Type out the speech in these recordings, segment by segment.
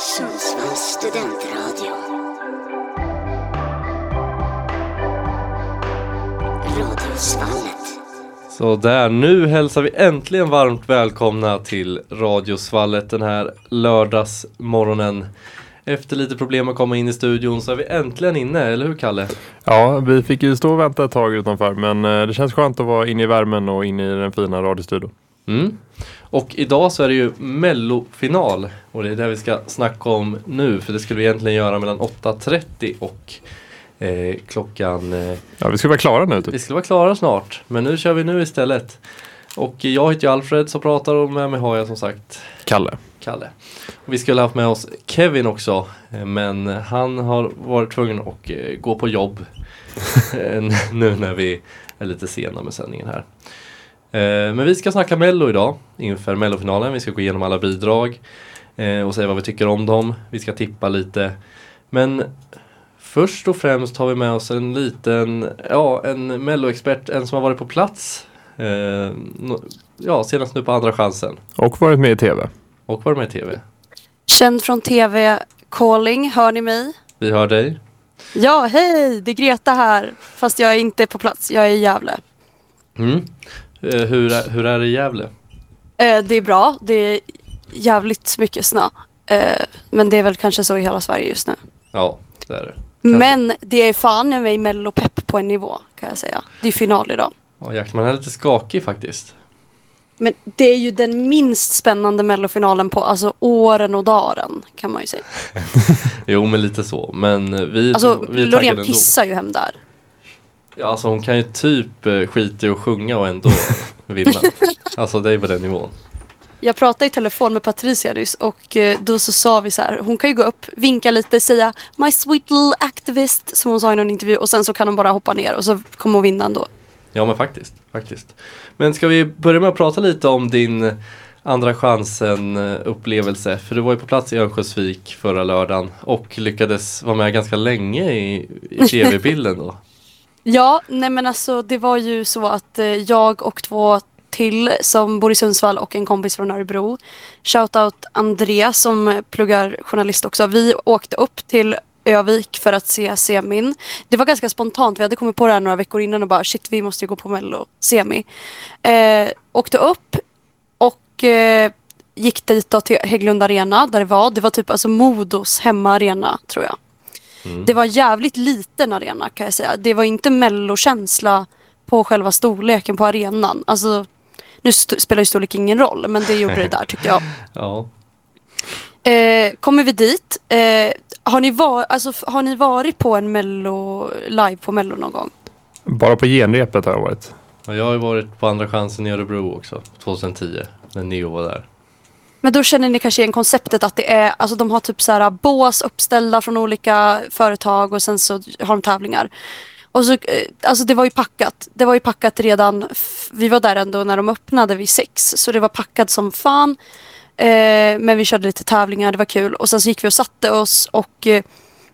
Sundsvalls studentradio. Radiosvallet. Så där, nu hälsar vi äntligen varmt välkomna till Radiosvallet den här lördagsmorgonen. Efter lite problem att komma in i studion så är vi äntligen inne, eller hur Kalle? Ja, vi fick ju stå och vänta ett tag utanför men eh, det känns skönt att vara inne i värmen och inne i den fina radiostudion. Mm. Och idag så är det ju mellofinal och det är det vi ska snacka om nu för det skulle vi egentligen göra mellan 8.30 och eh, klockan eh, Ja, vi ska vara klara nu typ. Vi skulle vara klara snart, men nu kör vi nu istället. Och jag heter ju Alfred som pratar och med mig har jag som sagt Kalle. Kalle. Och vi skulle haft med oss Kevin också, eh, men han har varit tvungen att eh, gå på jobb eh, nu när vi är lite sena med sändningen här. Eh, Men vi ska snacka Mello idag inför Mellofinalen. Vi ska gå igenom alla bidrag eh, och säga vad vi tycker om dem. Vi ska tippa lite. Men först och främst har vi med oss en liten, ja en Melloexpert, en som har varit på plats. Eh, Ja, senast nu på Andra chansen. Och varit med i tv. Och varit med i TV. Känd från TV Calling, hör ni mig? Vi hör dig. Ja, hej! Det är Greta här. Fast jag är inte på plats, jag är i Gävle. Mm. Eh, hur, är, hur är det i Gävle? Eh, det är bra, det är jävligt mycket snö. Eh, men det är väl kanske så i hela Sverige just nu. Ja, det är det. Men det är fan med mig mellopepp på en nivå kan jag säga. Det är final idag. Ja, Jackman är lite skakig faktiskt. Men det är ju den minst spännande mellofinalen på alltså åren och dagen kan man ju säga. Jo, men lite så. Men vi, Alltså vi är Loreen pissar ju hem där. Ja, alltså hon kan ju typ eh, skita i att sjunga och ändå vinna. Alltså det är på den nivån. Jag pratade i telefon med Patricia nyss och eh, då så sa vi så här, hon kan ju gå upp, vinka lite, säga My sweet little activist som hon sa i någon intervju och sen så kan hon bara hoppa ner och så kommer hon vinna ändå. Ja, men faktiskt. faktiskt. Men ska vi börja med att prata lite om din andra chansen eh, upplevelse? För du var ju på plats i Örnsköldsvik förra lördagen och lyckades vara med ganska länge i, i tv-bilden då. Ja, nej men alltså det var ju så att eh, jag och två till som bor i Sundsvall och en kompis från Örebro. Shoutout Andreas som pluggar journalist också. Vi åkte upp till Övik för att se semin. Det var ganska spontant. Vi hade kommit på det här några veckor innan och bara shit vi måste ju gå på mello semi. Eh, åkte upp och eh, gick dit då till Hägglund Arena där det var. Det var typ alltså Modos hemmaarena tror jag. Det var jävligt liten arena kan jag säga. Det var inte mellokänsla på själva storleken på arenan. Alltså, nu st- spelar ju storlek ingen roll, men det gjorde det där tyckte jag. Ja. Eh, kommer vi dit. Eh, har, ni var, alltså, har ni varit på en mello, live på mello någon gång? Bara på genrepet har jag varit. Jag har ju varit på andra chansen i Örebro också, 2010, när Neo var där. Men då känner ni kanske igen konceptet att det är, alltså de har typ så här bås uppställda från olika företag och sen så har de tävlingar. Och så, eh, alltså det var ju packat. Det var ju packat redan, vi var där ändå när de öppnade vid sex. Så det var packat som fan. Eh, men vi körde lite tävlingar, det var kul. Och sen så gick vi och satte oss och eh,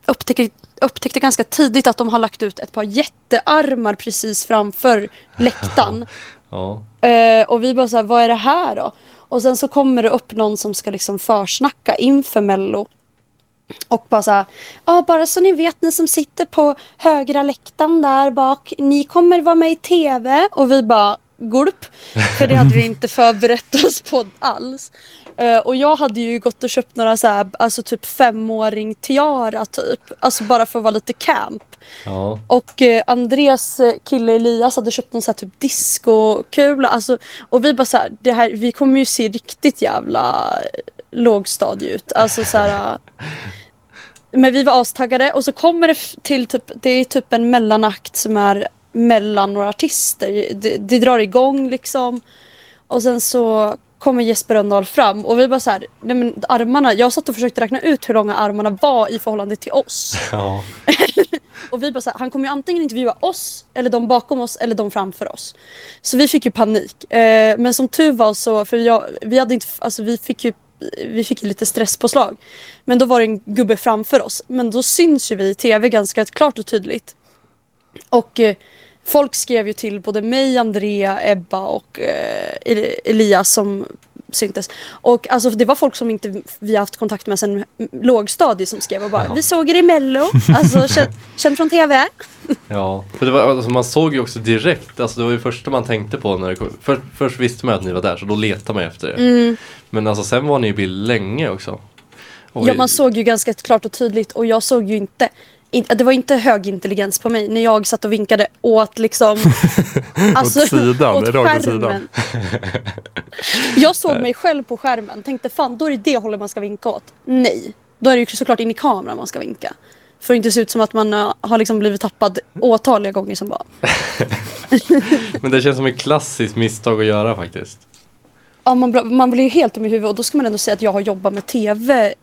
upptäckte, upptäckte ganska tidigt att de har lagt ut ett par jättearmar precis framför läktaren. Ja. Eh, och vi bara så här, vad är det här då? Och sen så kommer det upp någon som ska liksom försnacka inför mello. Och bara så här, ah, bara så ni vet ni som sitter på högra läktaren där bak, ni kommer vara med i tv. Och vi bara, gulp. För det hade vi inte förberett oss på alls. Eh, och jag hade ju gått och köpt några så här, alltså typ femåring tiara typ. Alltså bara för att vara lite camp. Ja. Och eh, Andreas eh, kille Elias hade köpt någon så här typ discokula. Alltså, och vi bara så här, det här, vi kommer ju se riktigt jävla lågstadie ut. Alltså så här. men vi var astaggade och så kommer det till typ, det är typ en mellanakt som är mellan några artister. Det, det drar igång liksom. Och sen så kommer Jesper Rönndahl fram och vi bara så här, nej men armarna, jag satt och försökte räkna ut hur långa armarna var i förhållande till oss. Ja. Och vi bara så här, han kommer ju antingen intervjua oss, eller de bakom oss, eller de framför oss. Så vi fick ju panik. Eh, men som tur var så, för jag, vi hade inte, alltså vi fick ju vi fick lite stresspåslag. Men då var det en gubbe framför oss. Men då syns ju vi i tv ganska klart och tydligt. Och eh, folk skrev ju till både mig, Andrea, Ebba och eh, Eli- Elias som syntes. Och alltså, det var folk som inte vi haft kontakt med sedan lågstadiet som skrev och bara Vi såg er i mello, alltså känd, känd från TV. Ja, för det var, alltså, man såg ju också direkt, alltså det var ju första man tänkte på när det kom. För, först visste man att ni var där så då letade man efter er. Mm. Men alltså sen var ni i bild länge också. Och Ja, man såg ju ganska klart och tydligt och jag såg ju inte in, det var inte hög intelligens på mig när jag satt och vinkade åt liksom alltså, Åt sidan, åt åt sidan. skärmen. Jag såg mig själv på skärmen tänkte fan då är det det hållet man ska vinka åt. Nej, då är det ju såklart in i kameran man ska vinka. För att inte se ut som att man uh, har liksom blivit tappad åtaliga gånger som bara. Men det känns som ett klassiskt misstag att göra faktiskt. Ja, man, man blir ju helt om i huvudet och då ska man ändå säga att jag har jobbat med TV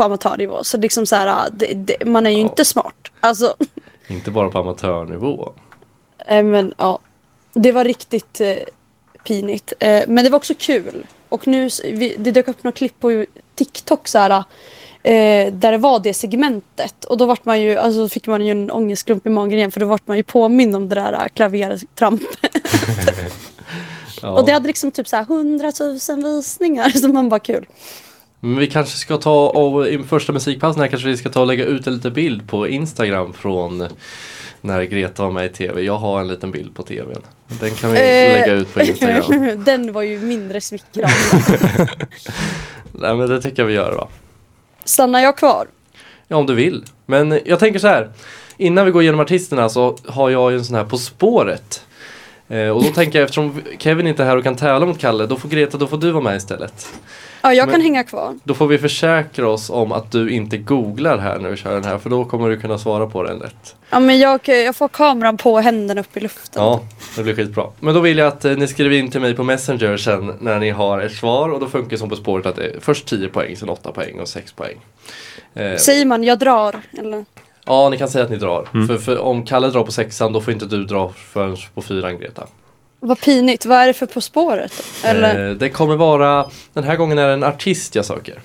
på amatörnivå. Så liksom så här, det, det, man är ju Ja. inte smart. Alltså, Inte bara på amatörnivå. Eh, men ja, det var riktigt eh, pinigt. Eh, men det var också kul. Och nu, vi, det dök upp några klipp på TikTok så här, eh, där det var det segmentet. Och då vart man ju, alltså fick man ju en ångestklump i magen igen för då vart man ju påmind om det där eh, klavertrampet. Ja. Och det hade liksom typ så här 100 000 visningar. Så man bara kul. Men vi kanske ska ta och i första musikpausen här kanske vi ska ta och lägga ut en liten bild på Instagram från när Greta var med i TV. Jag har en liten bild på TVn. Den kan vi Eh. lägga ut på Instagram. Den var ju mindre smickrande. Nej men det tycker jag vi gör va. Stannar jag kvar? Ja om du vill. Men jag tänker så här. Innan vi går igenom artisterna så har jag ju en sån här På spåret. Eh, och då tänker jag eftersom Kevin inte är här och kan tävla mot Kalle, då får Greta, då får du vara med istället. Ja, jag Men- kan hänga kvar. Då får vi försäkra oss om att du inte googlar här när vi kör den här, för då kommer du kunna svara på den lätt. Ja, men jag, jag får kameran på händerna upp i luften. Ja, det blir skitbra. Men då vill jag att eh, ni skriver in till mig på Messenger sen när ni har ett svar och då funkar det som På spåret att det är först 10 poäng, sen 8 poäng och 6 poäng. Eh, Säger man jag drar? Eller? ja, ni kan säga att ni drar. För, för om Kalle drar på sexan då får inte du dra förrän på fyran Greta. Vad pinigt. Vad är det för På spåret? Eller? Eh, det kommer vara, den här gången är det en artist jag söker.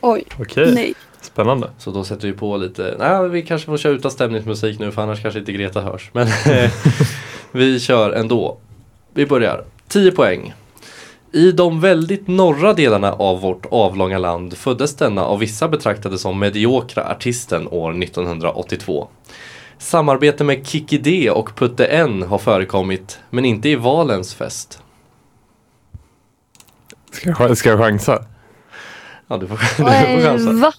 Oj, Okej, nej. spännande. Så då sätter vi på lite, nej vi kanske får köra utan stämningsmusik nu för annars kanske inte Greta hörs. Men vi kör ändå. Vi börjar. 10 poäng. I de väldigt norra delarna av vårt avlånga land föddes denna av vissa betraktade som mediokra artisten år 1982. Samarbete med Kikki D och Putte N har förekommit, men inte i Valens fest. Ska jag, ska jag chansa? Ja, du får, du får chansa. Va?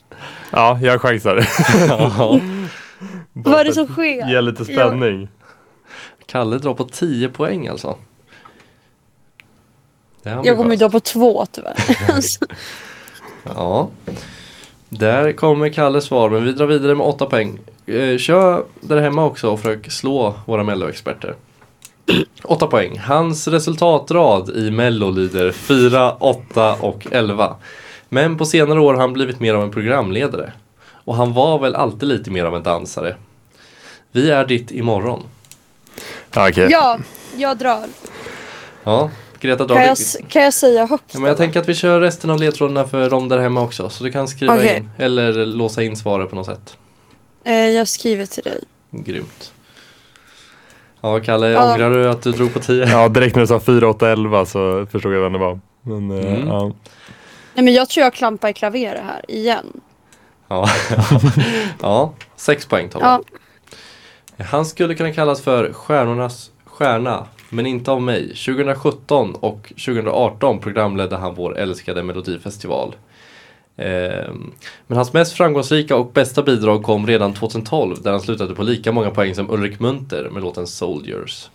Ja, jag chansar. Ja. Vad är det som sker? Ge lite spänning. Kalle drar på 10 poäng alltså. Jag kommer dra på två tyvärr. Ja. Där kommer Kalles svar, men vi drar vidare med 8 poäng. Eh, kör där hemma också och försök slå våra melloexperter. 8 poäng. Hans resultatrad i mello lyder 4, 8 och 11. Men på senare år har han blivit mer av en programledare. Och han var väl alltid lite mer av en dansare. Vi är ditt imorgon. Ja, okej. ja, jag drar. Ja, Greta drar Kan jag, kan jag säga högt? Ja, men jag tänker att vi kör resten av ledtrådarna för dem där hemma också. Så du kan skriva Okej. in eller låsa in svaret på något sätt. Eh, jag skriver till dig. Grymt. Ja, Kalle, Ja. ångrar du att du drog på 10? Ja, direkt när du sa 4, 8, 11 så förstod jag vem det var. Men, eh, Mm. ja. Nej, men jag tror jag klampar i klaveret här igen. Ja. ja, sex poäng tar vi. Ja, Han skulle kunna kallas för Stjärnornas stjärna, men inte av mig. 2017 och 2018 programledde han vår älskade Melodifestival. Ehm, men hans mest framgångsrika och bästa bidrag kom redan 2012 där han slutade på lika många poäng som Ulrik Munter med låten Soldiers.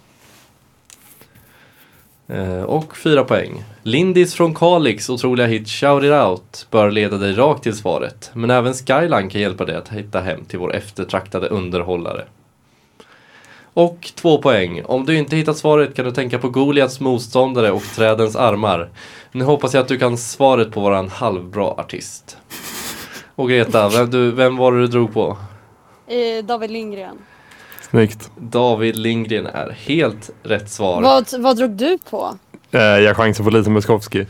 Ehm, och fyra poäng. Lindis från Kalix otroliga hit Shout It Out bör leda dig rakt till svaret. Men även Skyline kan hjälpa dig att hitta hem till vår eftertraktade underhållare. Och två poäng. Om du inte hittat svaret kan du tänka på Goliats motståndare och trädens armar. Nu hoppas jag att du kan svaret på våran halvbra artist. Och Greta, vem, du, vem var det du drog på? eh, David Lindgren. Snyggt. David Lindgren är helt rätt svar. Vad, vad drog du på? Eh, jag chansar på Lisa Muskovsky.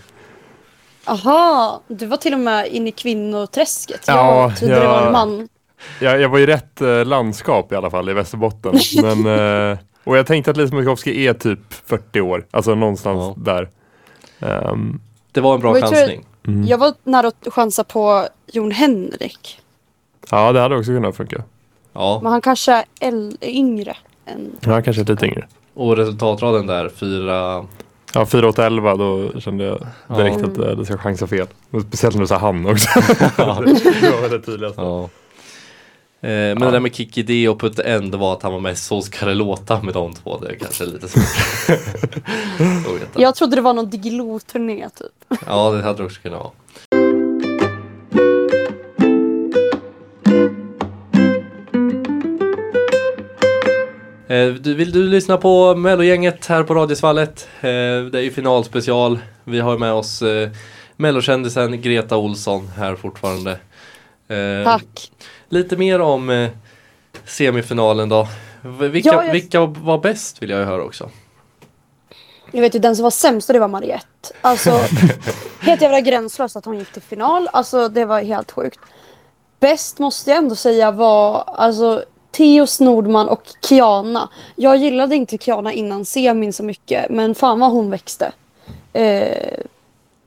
Aha, du var till och med inne i kvinnoträsket. Ja, jag trodde det var en man. Jag, jag var i rätt eh, landskap i alla fall, i Västerbotten. Men, eh, och jag tänkte att Lisa Muskovsky är typ 40 år, alltså någonstans Ja. där. Ehm, det var en bra jag tror- chansning. Mm. Jag var nära att chansa på Jon Henrik. Ja, det hade också kunnat funka. Ja, Men han kanske är äl- yngre än... Ja, han kanske är lite yngre. och resultatraden där, fyra... Ja, 4 åt 11 då kände jag direkt Ja. att eh, det ska chansa fel. Speciellt när du sa han också. Ja. det var det tydligaste. Ja. Eh, men det där med Kikki D och Put End var att han var med Så ska det låta med de två. Det är kanske lite svårt. Jag trodde det var någon Diggiloo-turné typ. Ja, det hade det också kunnat vara. Eh, du- Vill du lyssna på Mellogänget här på Radiosvallet? Eh, Det är ju finalspecial. Vi har med oss Mellokändisen Greta Olsson här fortfarande. Tack. Lite mer om eh, semifinalen då. Vilka, Ja, jag- vilka var bäst vill jag ju höra också. Jag vet ju den som var sämst och det var Mariette. Alltså helt jävla gränslöst att hon gick till final. Alltså det var helt sjukt. Bäst måste jag ändå säga var alltså Theos Nordman och Kiana. Jag gillade inte Kiana innan semin så mycket men fan vad hon växte. Eh,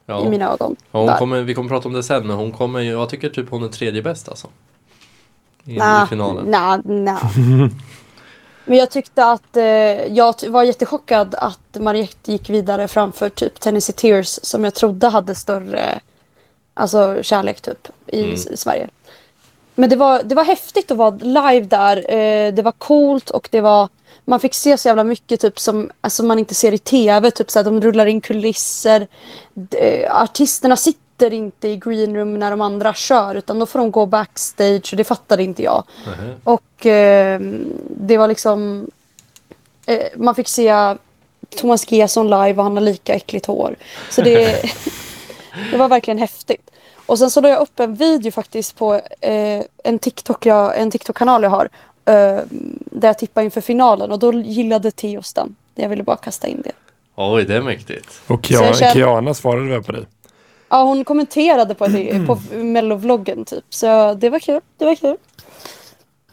Ja. I mina ögon. Ja, hon kommer, vi kommer prata om det sen men hon kommer ju, jag tycker typ hon är tredje bäst alltså. I, Nah, i finalen. nah, nah. Men jag tyckte att eh, jag var jättechockad att Mariette gick vidare framför typ Tennessee Tears som jag trodde hade större alltså, kärlek typ i Mm. Sverige. Men det var, det var häftigt att vara live där. Eh, det var coolt och det var man fick se så jävla mycket typ som alltså, man inte ser i tv. Typ så de rullar in kulisser. D- eh, artisterna sitter inte i green room när de andra kör utan då får de gå backstage och det fattade inte jag. Nähä. Och eh, det var liksom... Eh, man fick se Thomas Gesson live och han har lika äckligt hår. Så det, det var verkligen häftigt. Och sen så la jag upp en video faktiskt på eh, en TikTok jag, en TikTok-kanal jag har. Eh, där jag tippade inför finalen och då gillade Theos den. Jag ville bara kasta in det. Oj, det är mäktigt. Och Kiana, känner- Kiana svarade väl på dig? Ja, hon kommenterade på, det, på mellovloggen typ. Så det var kul. Det var kul.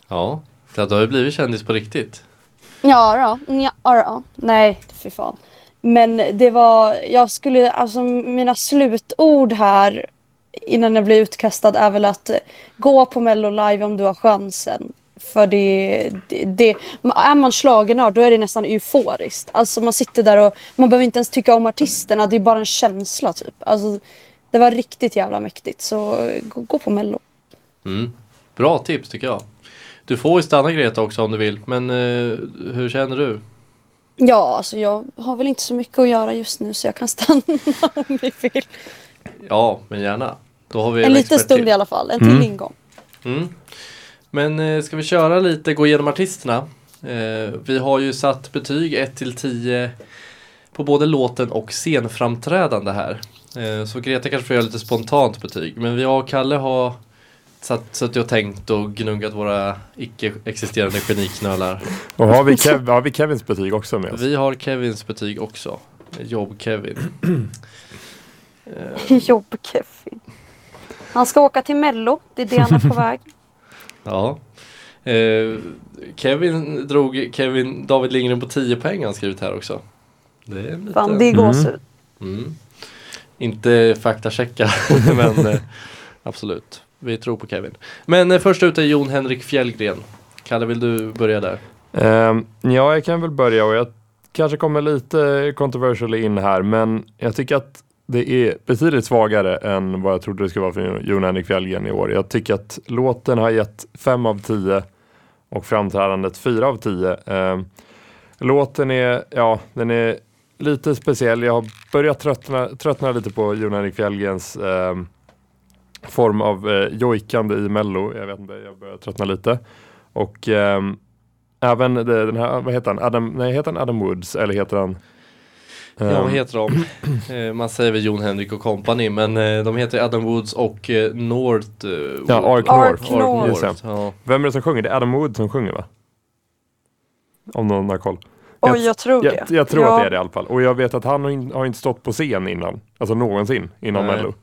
Ja, så att du har ju blivit kändis på riktigt. Ja, då. ja, ja. Nej, fy fan. Men det var, jag skulle, alltså mina slutord här innan jag blir utkastad är väl att gå på Mello live om du har chansen. För det, det, det är man schlagernörd då är det nästan euforiskt. Alltså man sitter där och man behöver inte ens tycka om artisterna, det är bara en känsla typ. Alltså det var riktigt jävla mäktigt så gå, gå på Mello. Mm. Bra tips tycker jag. Du får ju stanna Greta också om du vill, men eh, hur känner du? Ja, alltså jag har väl inte så mycket att göra just nu så jag kan stanna om vi vill. Ja, men gärna. Då har vi En liten expert stund till. i alla fall, en till Mm. ingång. Mm. Men eh, ska vi köra lite, gå igenom artisterna? Eh, vi har ju satt betyg 1 till 10 på både låten och scenframträdande här. Eh, så Greta kanske får göra lite spontant betyg. Men vi och Kalle har satt, suttit och tänkt och gnuggat våra icke-existerande geniknölar. Och har vi, Kev, har vi Kevins betyg också med oss? Vi har Kevins betyg också. Jobb-Kevin. Jobb Kevin. Han ska åka till Mello, det är det han är på väg. Ja. Eh, Kevin drog Kevin David Lindgren på 10 poäng han skrivit här också. Det är en liten... Fan, det är gåshud. Mm. Inte faktachecka, men eh, absolut. Vi tror på Kevin. Men eh, först ut är Jon Henrik Fjällgren. Kalle, vill du börja där? Ehm, ja, jag kan väl börja och jag kanske kommer lite controversial in här, men jag tycker att det är betydligt svagare än vad jag trodde det skulle vara för Jon Henrik Fjällgren i år. Jag tycker att låten har gett 5 av 10 och framträdandet 4 av 10. Eh, låten är, ja, den är lite speciell. Jag har börjat tröttna, tröttna lite på Jon Henrik Fjällgrens eh, form av eh, jojkande i Mello. Jag vet inte, jag börjar tröttna lite. Och eh, även det, den här, vad heter han? Adam, nej, heter han Adam Woods eller heter han? Ja, ehm, vad heter de? Eh, man säger väl Jon Henrik och Company, men eh, de heter Adam Woods och eh, North. Ja. Ark Ark North. North. Just det. Ja. Vem är det som sjunger? Det är Adam Woods som sjunger va? Om någon har koll. Oj, jag tror Jag, det. jag tror ja. att det är det i alla fall. Och jag vet att han har, in, har inte stått på scen innan. Alltså någonsin innan Nej. Mello.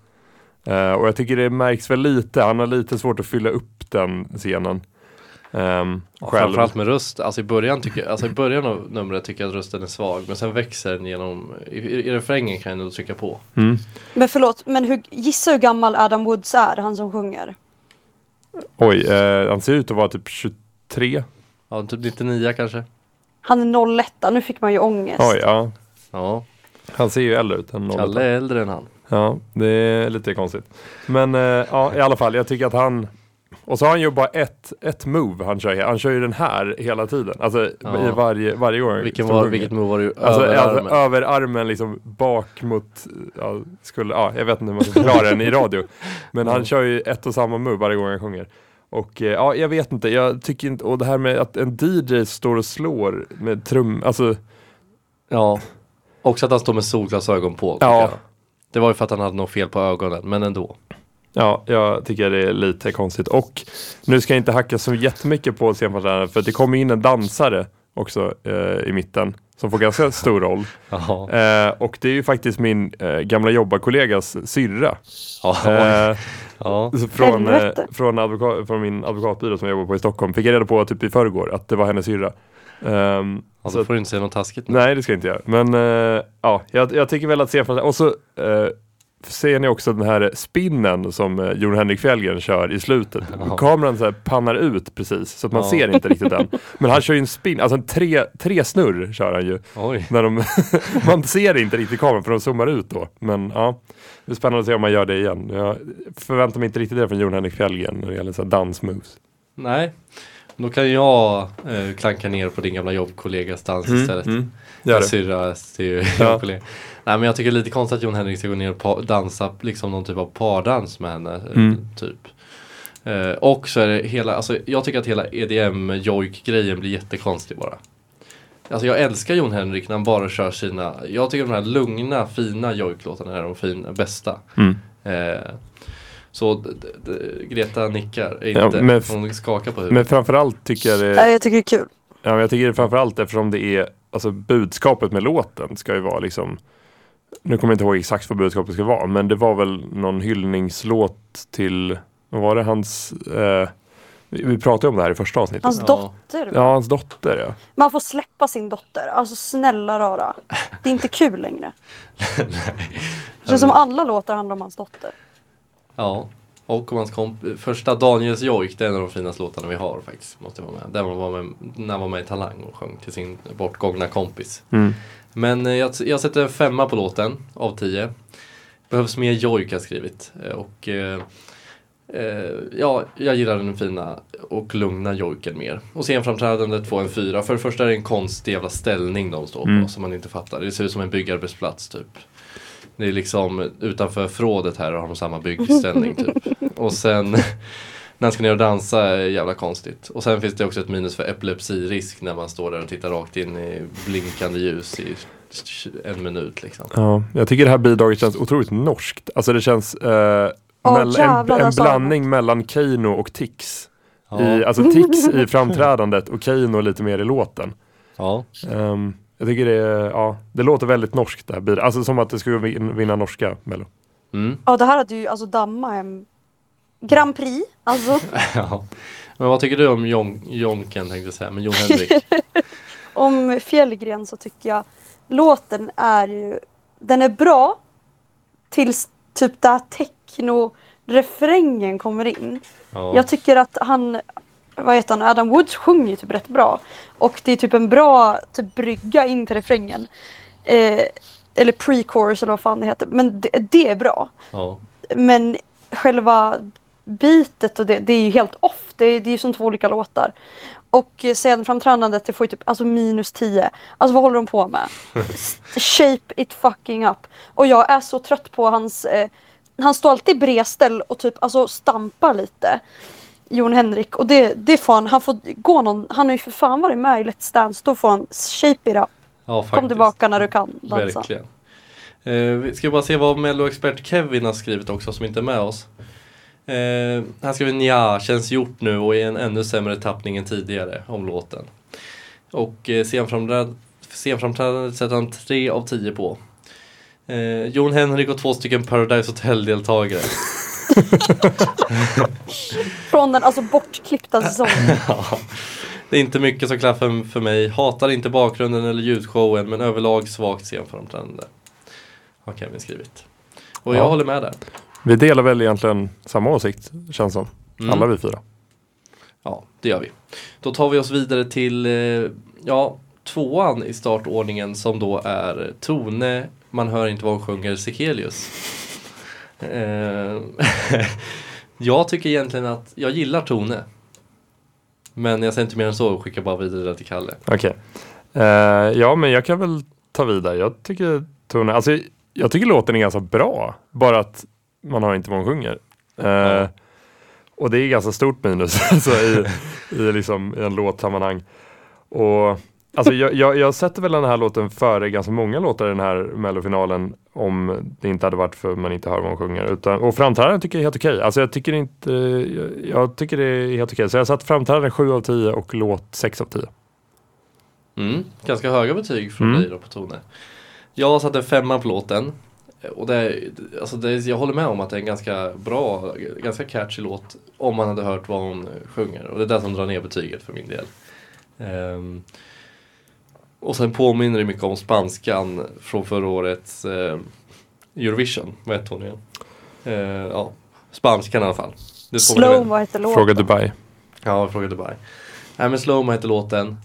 Eh, och jag tycker det märks väl lite. Han har lite svårt att fylla upp den scenen. Um, Ja, själv. Framförallt med röst, alltså i början, tycker, alltså i början av numret tycker jag att rösten är svag men sen växer den genom, i, i, refrängen kan jag nog trycka på. Mm. Men förlåt, men hur, gissa hur gammal Adam Woods är, han som sjunger? Oj, eh, han ser ut att vara typ 23. Ja, typ 99 kanske. Han är 01, nu fick man ju ångest. Oj, ja. Ja, Han ser ju äldre ut än 08. Kalle är äldre än han. Ja, det är lite konstigt. Men eh, ja, i alla fall, jag tycker att han... Och så har han ju bara ett, ett move han kör. Han kör ju den här hela tiden. Alltså Ja. i varje, varje gång. Vilken var, vilket move var det? Alltså, Över alltså armen? över armen liksom bak mot, ja, skulle, ja, jag vet inte hur man ska förklara den i radio. Men han kör ju ett och samma move varje gång han sjunger. Och eh, ja, jag vet inte, jag tycker inte, och det här med att en DJ står och slår med trum, alltså Ja. Också att han står med solglasögon på. Ja. Det var ju för att han hade något fel på ögonen, men ändå. Ja, jag tycker det är lite konstigt. Och nu ska jag inte hacka så jättemycket på scenframträdandet för det kommer in en dansare också eh, i mitten som får ganska stor roll. Eh, och det är ju faktiskt min eh, gamla jobbarkollegas syrra. Eh, ja. från, eh, från, advokat, från min advokatbyrå som jag jobbar på i Stockholm. Fick jag reda på typ i förrgår att det var hennes syrra. Ehm, ja så får du inte säga något taskigt. nu. Nej, det ska jag inte göra. Men eh, ja, jag, jag tycker väl att scenframträdandet, och så eh, ser ni också den här spinnen som eh, Jon Henrik Fjällgren kör i slutet. Ja. Kameran så pannar ut precis så att man Ja. ser inte riktigt den. Men han kör ju en spin, alltså en tre, tre snurr kör han ju. Oj. När de man ser inte riktigt kameran för de zoomar ut då. Men ja, det är spännande att se om man gör det igen. Jag förväntar mig inte riktigt det från Jon Henrik Fjällgren när det gäller så dansmoves. Nej. Då kan jag eh, klanka ner på din gamla jobbkollegas dans istället. mm. Gör Min det. syrra är ju Ja. Nej men jag tycker det är lite konstigt att Jon Henrik ska gå ner och dansa liksom någon typ av pardans med henne. eh, Mm. Typ. Eh, och så är det hela, alltså jag tycker att hela EDM jojk grejen blir jättekonstig bara. Alltså jag älskar Jon Henrik när han bara kör sina, jag tycker de här lugna fina jojklåtarna är de fina, bästa. Mm. Eh, så Greta nickar, Ja, inte, men f- hon skakar på huvudet. Men framförallt tycker jag det Nej, jag tycker det är kul. Ja, men jag tycker det framförallt eftersom det är, alltså budskapet med låten ska ju vara liksom, nu kommer jag inte ihåg exakt vad budskapet ska vara, men det var väl någon hyllningslåt till, vad var det, hans, eh, vi, pratade om det här i första avsnittet. Hans dotter. Ja, hans dotter ja. Man får släppa sin dotter. Alltså snälla rara. Det är inte kul längre. Det känns som alla låtar handlar om hans dotter. Ja, och om hans komp- första Daniels jojk, det är en av de finaste låtarna vi har faktiskt. Måste jag vara med. Där man var med, när han var med i Talang och sjöng till sin bortgångna kompis. Mm. Men eh, jag, jag sätter en femma på låten av tio. Behövs mer jojk har jag skrivit. Eh, Och eh, eh, ja, jag gillar den fina och lugna jojken mer. Och scenframträdandet får en fyra. För det första är det en konstig jävla ställning de står på Mm. som man inte fattar. Det ser ut som en byggarbetsplats typ. Det är liksom utanför förrådet här och har de samma byggställning typ. Och sen när han ska ner och dansa är jävla konstigt. Och sen finns det också ett minus för epilepsirisk när man står där och tittar rakt in i blinkande ljus i en minut liksom. ja. Jag tycker det här bidraget känns otroligt norskt. Alltså det känns eh, mell- en, jävlar, en han blandning mellan Keino och Tix. Ja, I, alltså Tix i framträdandet och Keino lite mer i låten. ja. Ehm, jag tycker det, ja, det låter väldigt norskt det här bidraget. Alltså som att det skulle vin- vinna norska Mello. Mm. Ja, det här hade ju alltså damma en Grand Prix. Alltså ja. Men vad tycker du om Jon, Jonken tänkte jag säga, men Jon Henrik? om Fjällgren så tycker jag låten är ju, den är bra tills typ där techno-refrängen kommer in. Ja. Jag tycker att han, vad heter han, Adam Woods sjunger typ rätt bra. Och det är typ en bra typ brygga in till refrängen. Eh, eller pre-chorus eller vad fan det heter. Men det, det är bra. ja. Men själva bitet och det, det är ju helt off. Det, är- det är ju som två olika låtar. Och eh, sen framträdandet, det får ju typ alltså minus 10. Alltså vad håller de på med? Shape it fucking up. Och jag är så trött på hans... Eh, han står alltid bredställ och typ alltså stampar lite. Jon Henrik. Och det, det får han, han får gå någon, han har ju för fan varit med i Let's Dance. Då får han shape it up. ja Kom tillbaka när du kan dansa. Verkligen. Eh, vi ska bara se vad Mello-expert Kevin har skrivit också som inte är med oss. Eh, han skriver nja, känns gjort nu och i en ännu sämre tappning än tidigare om låten. Och eh, scenframträd- scenframträdandet sätter han 3 av 10 på. Eh, Jon Henrik och två stycken Paradise Hotel-deltagare. Från den alltså bortklippta säsongen. Det är inte mycket som klaffar för mig. Hatar inte bakgrunden eller ljudshowen men överlag svagt scenframträdande. Har Kevin skrivit. Och jag Ja. håller med där. Vi delar väl egentligen samma åsikt känns som. Mm. Alla vi fyra. Ja, det gör vi. Då tar vi oss vidare till eh, ja, tvåan i startordningen som då är Tone, man hör inte vad hon sjunger, Sekelius. Eh, jag tycker egentligen att jag gillar Tone. Men jag säger inte mer än så och skickar bara vidare till Kalle. Okej. Eh, ja, men jag kan väl ta vidare. Jag tycker tonen, alltså jag tycker låten är ganska bra. Bara att man har inte vad hon sjunger. Eh. Och det är ganska stort minus alltså, i, i, liksom, i en låtsammanhang. Och Alltså jag, jag, jag sätter väl den här låten före ganska många låtar i den här mellofinalen om det inte hade varit för att man inte hör vad hon sjunger. Utan, och framträdandet tycker jag är helt okej. Alltså jag tycker inte, jag, jag tycker det är helt okej. Så jag satt framträdande 7 av 10 och låt 6 av 10. Mm, ganska höga betyg från Mm. dig då på Tone. Jag satte femma på låten. Och det, alltså det, är- jag håller med om att det är en ganska bra, ganska catchy låt om man hade hört vad hon sjunger. Och det är det som drar ner betyget för min del. Ehm, och sen påminner det mycket om spanskan från förra årets eh, Eurovision. Vad hette hon igen? Eh, ja, spanskan i alla fall. Det Slow, vad heter låten? Fråga Dubai. Ja, Fråga Dubai. Nej men Slowmo heter låten.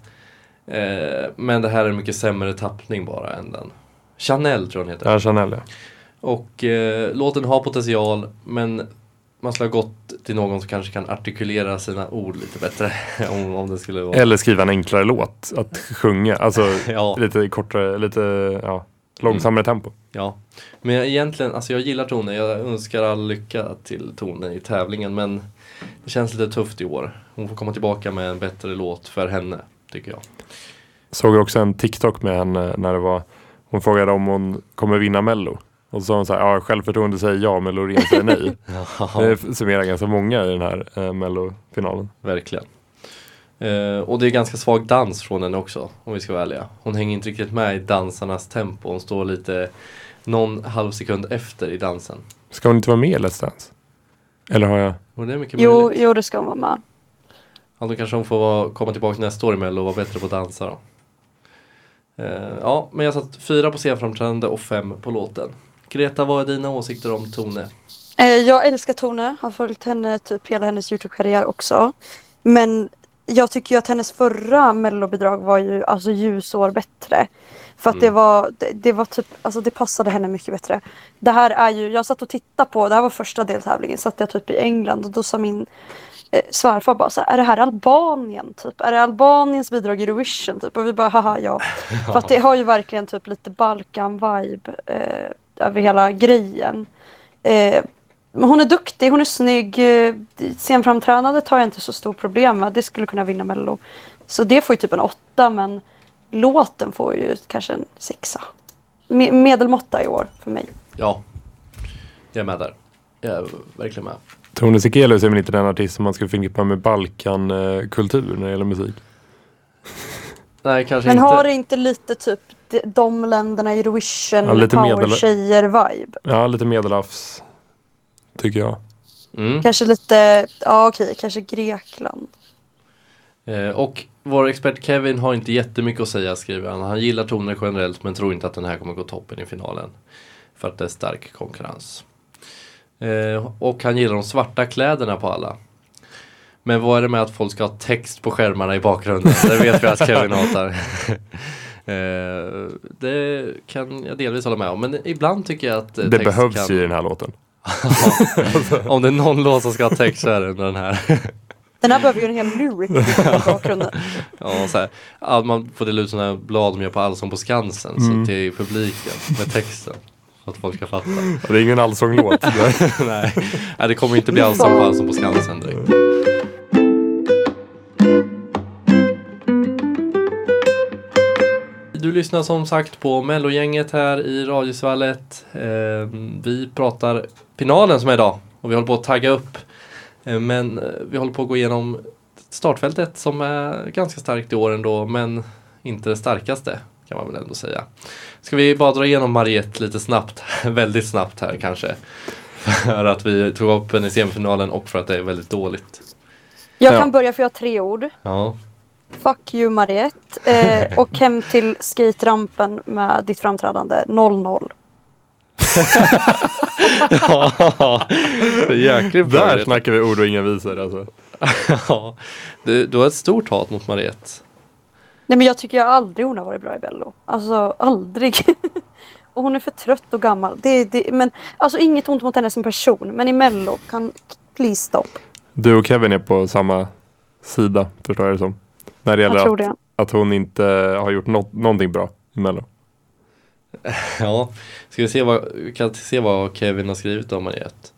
Eh, men det här är en mycket sämre tappning bara än den. Chanel tror jag den heter. Ja, Chanel ja. Och eh, låten har potential men man skulle ha gått till någon som kanske kan artikulera sina ord lite bättre. om, om det skulle vara... Eller skriva en enklare låt att sjunga. Alltså Ja. lite kortare, lite ja, långsammare tempo. Ja, men jag, egentligen, alltså jag gillar Tone. Jag önskar all lycka till Tone i tävlingen men det känns lite tufft i år. Hon får komma tillbaka med en bättre låt för henne, tycker jag. Såg också en TikTok med henne när det var Hon frågade om hon kommer vinna mello. Och så sa hon så här, ja självförtroende säger ja men Loreen säger nej. Det summerar ganska många i den här eh, mellofinalen. Verkligen. Eh, och det är ganska svag dans från henne också, om vi ska vara ärliga. Hon hänger inte riktigt med i dansarnas tempo. Hon står lite någon halv sekund efter i dansen. Ska hon inte vara med i Let's Dance? Eller har jag? Och det är mycket Jo, möjligt. jo, det ska hon vara med. Ja, då kanske hon får komma tillbaka nästa år i Mello och vara bättre på att dansa då. Eh, ja, men jag satt fyra på scenframträdande och fem på låten. Greta, vad är dina åsikter om Tone? Eh, jag älskar Tone, har följt henne typ hela hennes Youtube-karriär också. Men jag tycker ju att hennes förra mellobidrag var ju alltså ljusår bättre. För att det Mm. var, det, det var typ, alltså det passade henne mycket bättre. Det här är ju, jag satt och tittade på, det här var första deltävlingen, satt jag typ i England och då sa min eh, svärfar bara så här, är det här Albanien typ? Är det Albaniens bidrag i Eurovision typ? Och vi bara haha ja. För att det har ju verkligen typ lite Balkan-vibe eh, över hela grejen. Eh, hon är duktig, hon är snygg. Eh, scenframträdandet har jag inte så stort problem med. Det skulle kunna vinna Mello. Så det får ju typ en åtta men låten får ju kanske en sexa. Me- medelmåtta i år för mig. Ja, jag är med där. Jag är verkligen med. Tone Sekelius är väl inte den artist som man ska förknippa med Balkan-kultur när det gäller musik. Nej, kanske Men inte. har det inte lite typ de, de länderna i Eurovision, Ja, power-tjejer-vibe? Ja, lite medelhavs. Tycker jag. Mm. Kanske lite, ja okej, kanske Grekland. Eh, och vår expert Kevin har inte jättemycket att säga skriver han. Han gillar toner generellt men tror inte att den här kommer gå toppen i finalen. För att det är stark konkurrens. Eh, och han gillar de svarta kläderna på alla. Men vad är det med att folk ska ha text på skärmarna i bakgrunden? Det vet vi att Kevin hatar. eh, det kan jag delvis hålla med om. Men ibland tycker jag att eh, Det behövs kan... ju i den här låten. Om det är någon låt som ska ha text så är det den här. Den här behöver ju en hel lyric i bakgrunden. Ja, så här, man får dela ut sådana här blad de gör på Allsång på Skansen Mm. så till publiken med texten. Så att folk ska fatta. Och Det är ingen allsånglåt. Nej. Nej, det kommer inte bli Allsång på Allsång på Skansen direkt. Du lyssnar som sagt på Mellogänget här i Radiosvallet. Eh, vi pratar finalen som är idag och vi håller på att tagga upp. Eh, men eh, vi håller på att gå igenom startfältet som är ganska starkt i år ändå men inte det starkaste kan man väl ändå säga. Ska vi bara dra igenom Mariette lite snabbt, väldigt snabbt här kanske. För att vi tog upp den i semifinalen och för att det är väldigt dåligt. Jag Ja. kan börja för jag har tre ord. Ja, Fuck you Mariette. Eh, och hem till skaterampen med ditt framträdande 0-0. ja det är jäkligt bra. Där snackar vi ord och inga visor alltså. ja. du, du har ett stort hat mot Mariette. Nej men jag tycker jag aldrig hon har varit bra i Bello. Alltså aldrig. och hon är för trött och gammal. Det, det, men alltså inget ont mot henne som person. Men i Mello kan please stop. Du och Kevin är på samma sida förstår jag det som. När det Jag gäller tror att, det. att hon inte har gjort nå- någonting bra i Mello. Ja, ska vi se vad, kan se vad Kevin har skrivit om Mariette.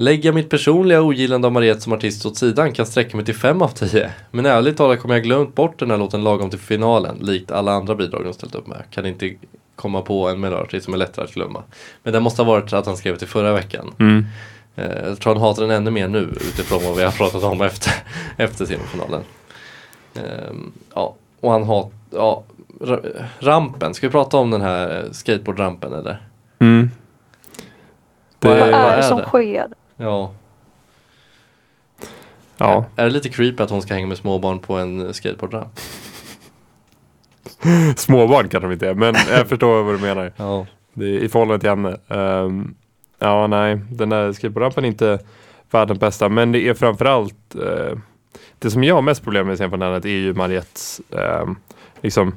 Lägga mitt personliga ogillande av Mariette som artist åt sidan kan sträcka mig till 5 av 10. Men ärligt talat kommer jag glömt bort den här låten lagom till finalen, likt alla andra bidrag de ställt upp med. Kan inte komma på en melodartist som är lättare att glömma. Men det måste ha varit att han skrev det förra veckan. Mm. Eh, jag tror han hatar den ännu mer nu utifrån vad vi har pratat om efter, efter semifinalen. Ehm, ja, och han har, ja, ra- rampen, ska vi prata om den här eh, skateboardrampen eller? Mm. Det, Vad vad är det som sker? Ja. ja. Är det lite creepy att hon ska hänga med småbarn på en skateboardramp? Småbarn kanske de inte är, men jag förstår vad du menar. Ja. Det är I förhållande till henne. Ehm, ja, nej, den där skateboardrampen är inte världens bästa, men det är framförallt uh, det som jag har mest problem med sen från är ju Mariettes ehm, liksom,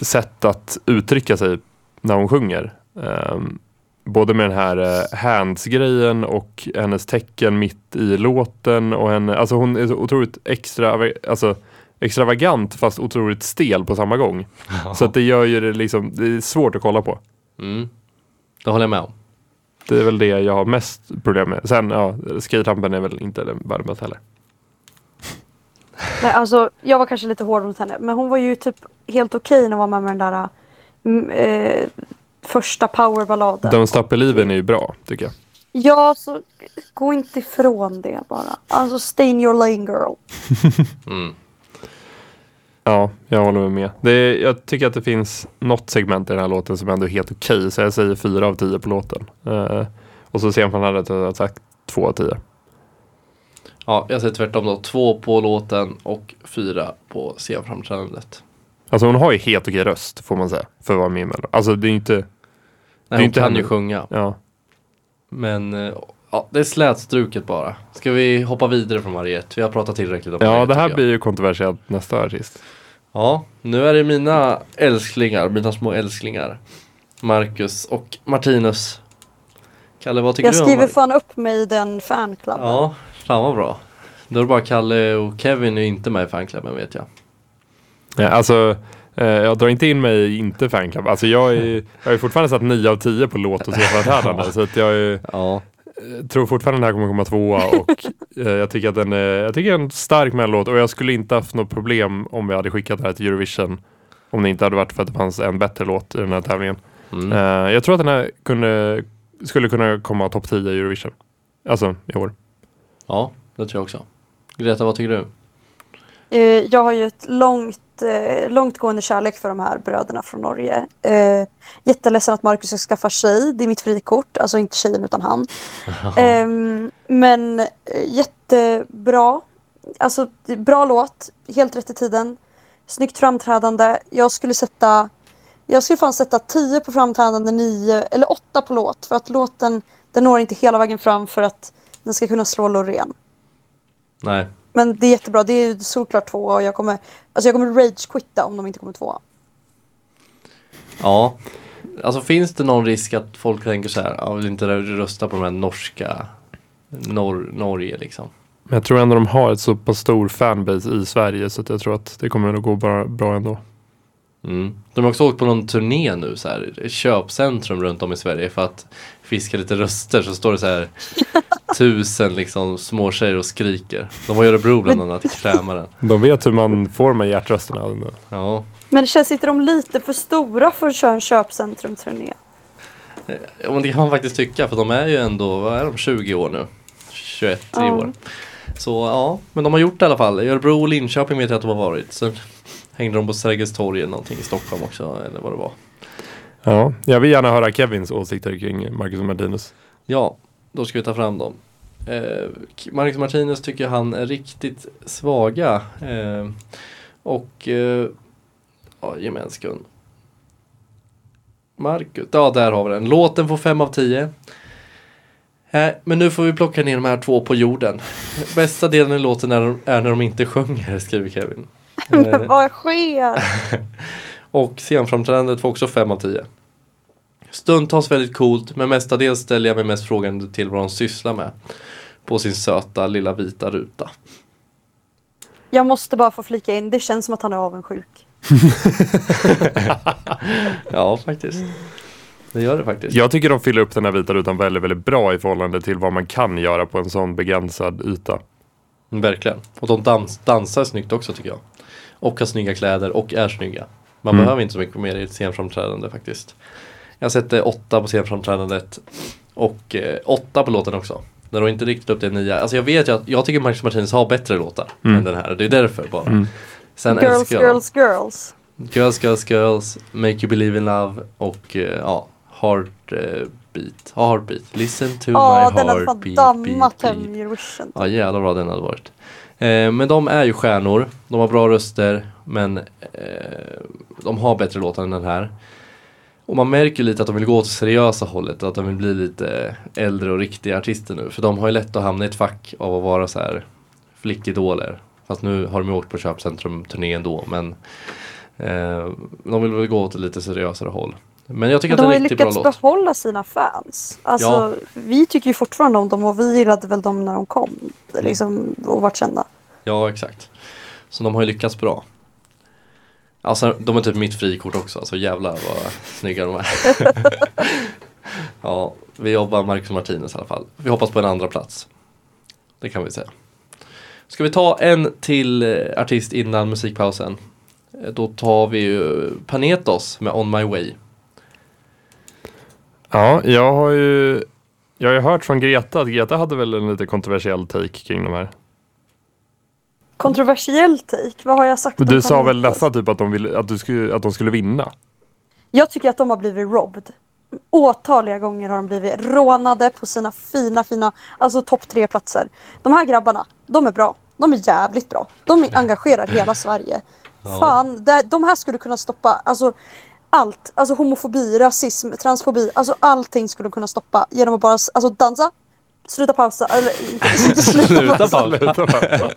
sätt att uttrycka sig när hon sjunger. Ehm, både med den här uh, hands-grejen och hennes tecken mitt i låten och henne, alltså hon är så otroligt extra, alltså extravagant fast otroligt stel på samma gång. Så att det gör ju det liksom, det är svårt att kolla på. Mm. Det håller jag med om. Det är väl det jag har mest problem med. Sen, ja, skaterampen är väl inte den värmen heller. Nej, alltså, jag var kanske lite hård mot henne. Men hon var ju typ helt okej när hon var med med den där eh, första powerballaden. Don't Stop Believin' är ju bra, tycker jag. Ja, så gå inte ifrån det bara. Alltså stay in your lane girl. Mm. Ja, jag håller med. Det är, jag tycker att det finns något segment i den här låten som ändå är helt okej, så jag säger fyra av tio på låten. Eh, och så sen från hade jag sagt två av tio. Ja, jag säger tvärtom då. Två på låten och fyra på scenframträdandet. Alltså hon har ju helt okej röst, får man säga, för att vara med i Mello. Alltså det är inte, Nej, är hon inte kan henne. ju sjunga. ja. Men eh, ja, det är slätstruket bara. Ska vi hoppa vidare från Mariette? Vi har pratat tillräckligt om Ja, Mariette, det här jag. blir ju kontroversiellt nästa artist. Ja, nu är det mina älsklingar, mina små älsklingar. Marcus och Martinus. Kalle, vad tycker Jag du om skriver Mar- fan upp mig i den fanklubben. Ja, fan vad bra. Då är det bara Kalle och Kevin är inte med i fanklubben vet jag. Ja, alltså, jag drar inte in mig i inte fanclub. Alltså jag är, jag har ju fortfarande satt 9 av 10 på låt och scenframträdande. så att jag är, Ja, eh, tror fortfarande den här kommer komma tvåa och eh, jag tycker att den är, jag tycker är en stark mellolåt och jag skulle inte haft något problem om vi hade skickat det här till Eurovision. Om det inte hade varit för att det fanns en bättre låt i den här tävlingen. mm. Eh, jag tror att den här kunde, skulle kunna komma topp 10 i Eurovision. Alltså i år. ja det tror jag också. Greta, vad tycker du? Eh, jag har ju ett långt, eh, långtgående kärlek för de här bröderna från Norge. Eh, jätteledsen att Marcus ska skaffa tjej. Det är mitt frikort. Alltså inte tjejen utan han. Ehm, men jättebra. Alltså bra låt. Helt rätt i tiden. Snyggt framträdande. Jag skulle sätta jag skulle fan sätta 10 på framträdande, 9 eller 8 på låt. För att låten den når inte hela vägen fram för att den ska kunna slå Loreen. Nej, Men det är jättebra. Det är ju såklart två och jag kommer, alltså jag kommer rage-quitta om de inte kommer tvåa. ja. Alltså finns det någon risk att folk tänker så här, jag vill inte rösta på de här norska, Nor Norge liksom. Men jag tror ändå de har ett så pass stor fanbase i Sverige så att jag tror att det kommer att gå bra, bra ändå. Mm. De har också åkt på någon turné nu så här, köpcentrum runt om i Sverige för att fiska lite röster så står det så här tusen liksom små tjejer och skriker. De var i Örebro bland annat, i Krämaren. De vet hur man får här hjärtrösterna. Ja, Men det känns inte de lite för stora för att köra en köpcentrum-turné? Ja, men det kan man faktiskt tycka för de är ju ändå, vad är de, 20 år nu? 21 i Ja. år. Så ja, men de har gjort det i alla fall. I Örebro och Linköping vet jag att de har varit. Sen hängde de på Sergels torg eller någonting i Stockholm också eller vad det var. Ja, jag vill gärna höra Kevins åsikter kring Marcus och Martinus. Ja, då ska vi ta fram dem. Eh, Marcus Martinez tycker han är riktigt svaga. Eh, och eh, ja, ge mig en sekund. Marcus, ja där har vi den. Låten får 5 av 10. Eh, men nu får vi plocka ner de här två på jorden. Bästa delen i låten är, är när de inte sjunger, skriver Kevin. Eh, Vad sker? och scenframträdandet får också 5 av 10. Stundtals väldigt coolt men mestadels ställer jag mig mest frågande till vad de sysslar med. På sin söta lilla vita ruta. Jag måste bara få flika in, det känns som att han är avundsjuk. Ja faktiskt. Det gör det faktiskt. Jag tycker de fyller upp den här vita rutan väldigt, väldigt bra i förhållande till vad man kan göra på en sån begränsad yta. Verkligen. Och de dans, dansar snyggt också tycker jag. Och har snygga kläder och är snygga. Man Mm. behöver inte så mycket mer i ett scenframträdande faktiskt. Jag sätter åtta på scenframträdandet. Och eh, åtta på låten också. När de inte riktigt upp till nia. Alltså jag vet ju att jag tycker Marcus Martinez har bättre låtar Mm. än den här. Det är därför bara. Sen Girls, jag girls, girls. Girls, Girls, Girls, Make You Believe In Love och eh, ja, Heartbeat. Ja, Heartbeat. Listen to Ja, my den hade fan heartbeat. dammat beat, hem beat. Eurovision. Ja, jävlar vad den hade varit. Eh, men de är ju stjärnor. De har bra röster. Men eh, de har bättre låtar än den här. Och man märker lite att de vill gå åt det seriösa hållet. Att de vill bli lite äldre och riktiga artister nu. För de har ju lätt att hamna i ett fack av att vara så här flickidoler. Fast nu har de ju åkt på köpcentrum-turné ändå. Men eh, de vill väl gå åt ett lite seriösare håll. Men jag tycker De att har det är en riktigt bra lyckats låt. behålla sina fans. Alltså, Ja. Vi tycker ju fortfarande om dem och vi gillade väl dem när de kom. Mm. Liksom, och vart kända. Ja, exakt. Så de har ju lyckats bra. Alltså de är typ mitt frikort också, så jävlar vad snygga de är. ja, vi jobbar Marcus Martinez i alla fall. Vi hoppas på en andra plats. Det kan vi säga. Ska vi ta en till eh, artist innan musikpausen? Eh, Då tar vi ju Panetos med On My Way. Ja, jag har ju jag har ju hört från Greta att Greta hade väl en lite kontroversiell take kring de här. Kontroversiell take, vad har jag sagt Du sa väl nästan typ att de, ville, att, du skulle, att de skulle vinna? Jag tycker att de har blivit robbed. Åtaliga gånger har de blivit rånade på sina fina, fina, alltså topp tre platser. De här grabbarna, de är bra. De är jävligt bra. De engagerar hela Sverige. Fan, det, de här skulle kunna stoppa, alltså allt. Alltså homofobi, rasism, transfobi, alltså allting skulle kunna stoppa genom att bara alltså, dansa, sluta pausa, eller inte sluta Sluta pausa. pausa.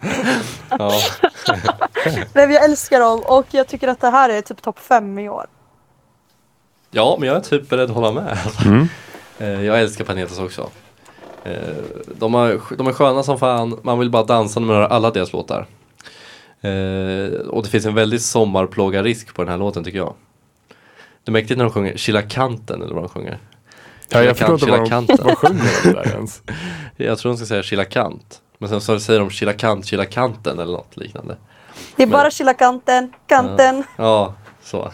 Ja, Men jag älskar dem och jag tycker att det här är typ topp fem i år. ja, men jag är typ beredd att hålla med. Mm. Eh, Jag älskar Panetos också. Eh, De, har, de är sköna som fan, man vill bara dansa när man hör alla deras låtar. Eh, Och det finns en väldigt sommarplåga-risk på den här låten tycker jag. Det är mäktigt när de sjunger Chilla kanten eller vad de sjunger. Ja, jag förstår inte vad de vad sjunger de där ens. Jag tror de ska säga Chilla kant. Men sen så säger de Chilla kant, Chilla kanten eller något liknande. Det är Men- bara chilla kanten, kanten. Ja, så.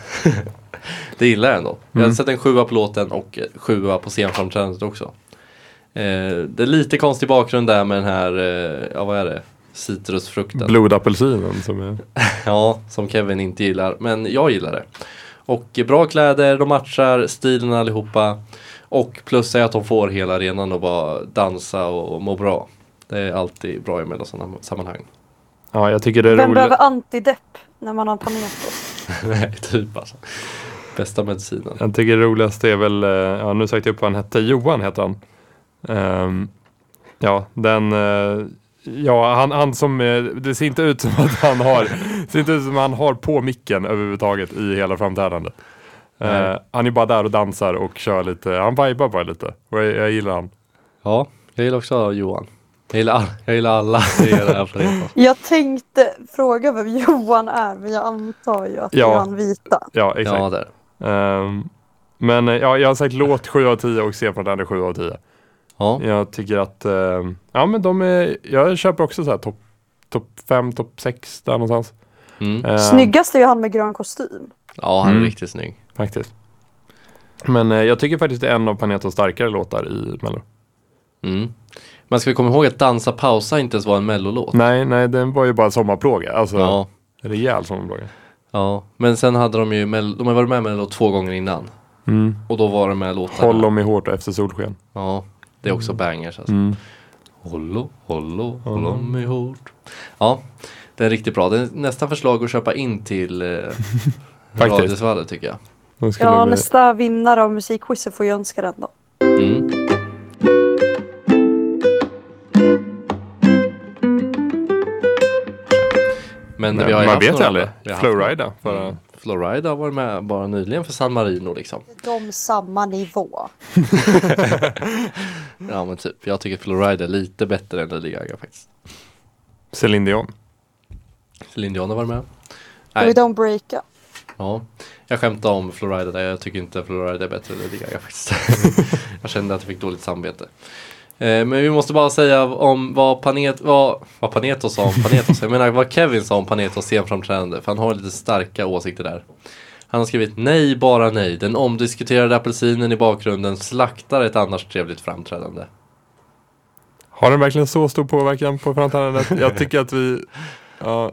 det gillar jag ändå. Jag har sett en sjua på låten och eh, sjua på scenframträdandet också. Eh, det är lite konstig bakgrund där med den här, eh, ja vad är det? Citrusfrukten. Blodapelsinen som är... Ja, som Kevin inte gillar. Men jag gillar det. Och bra kläder, de matchar stilen allihopa. Och plus är att de får hela arenan och bara dansa och må bra. Det är alltid bra i mellansammanhang. Ja, jag tycker det är Vem roligt. behöver antidepp när man har Panetos? Nej, typ alltså. Bästa medicinen. Jag tycker det roligaste är väl, eh, ja nu sökte jag upp vad han hette, Johan heter han. Ehm, ja, den, eh, ja han, han som, eh, det ser inte ut som att han har, ser inte ut som att han har på micken överhuvudtaget i hela framträdandet. Eh, Nej. han är bara där och dansar och kör lite, han vibar bara lite. Och jag, jag gillar han. Ja, jag gillar också Johan. Jag gillar, jag gillar alla. Jag tänkte fråga vem Johan är, men jag antar ju att Ja. det är han vita. Ja, exakt. Ja, där. Ehm, men eh, ja, jag har sagt låt 7 av 10 och scenframträdande 7 av 10. Ja, Jag tycker att, ehm, ja men de är, jag köper också så här topp top 5, topp 6 där någonstans. mm. Ehm, Snyggast är ju han med grön kostym. ja han är Mm. riktigt snygg. Faktiskt. Men eh, jag tycker faktiskt det är en av Panetos starkare låtar i Mello. Mm. Men ska vi komma ihåg att Dansa pausa inte ens var en mellolåt? Nej, nej, den var ju bara sommarplåga. Alltså, Ja, rejäl sommarplåga. ja, men sen hade de ju, de har varit med i Mello två gånger innan. Mm. Och då var det med låtarna. Håll om mig hårt och efter solsken. Ja, det är också bangers alltså. Mm. Hållo, hållo, håll om mig hårt. Ja, det är riktigt bra. Det är nästan förslag att köpa in till eh, Faktiskt. Radiosvallet tycker jag. Ja, bli- nästa vinnare av musikquizet får ju önska den då. Mm. Men Nej, vi har man vet ju aldrig. Flowrida. Mm. Flowrida har varit med bara nyligen för San Marino liksom. De samma nivå. Ja men typ, jag tycker Flowrida är lite bättre än Lady Gaga faktiskt. Celine Dion. Celine Dion har varit med. We Nej, don't break up. ja. Jag skämtade om Flowrida där, jag tycker inte Flowrida är bättre än Lady Gaga faktiskt. jag kände att jag fick dåligt samvete. Eh, men vi måste bara säga om vad, Panet, vad, vad Panetos sa om Panetos. Jag menar vad Kevin sa om Panetos scenframträdande. För han har lite starka åsikter där. Han har skrivit nej, bara nej. Den omdiskuterade apelsinen i bakgrunden slaktar ett annars trevligt framträdande. Har den verkligen så stor påverkan på framträdandet? Jag tycker att vi... Ja,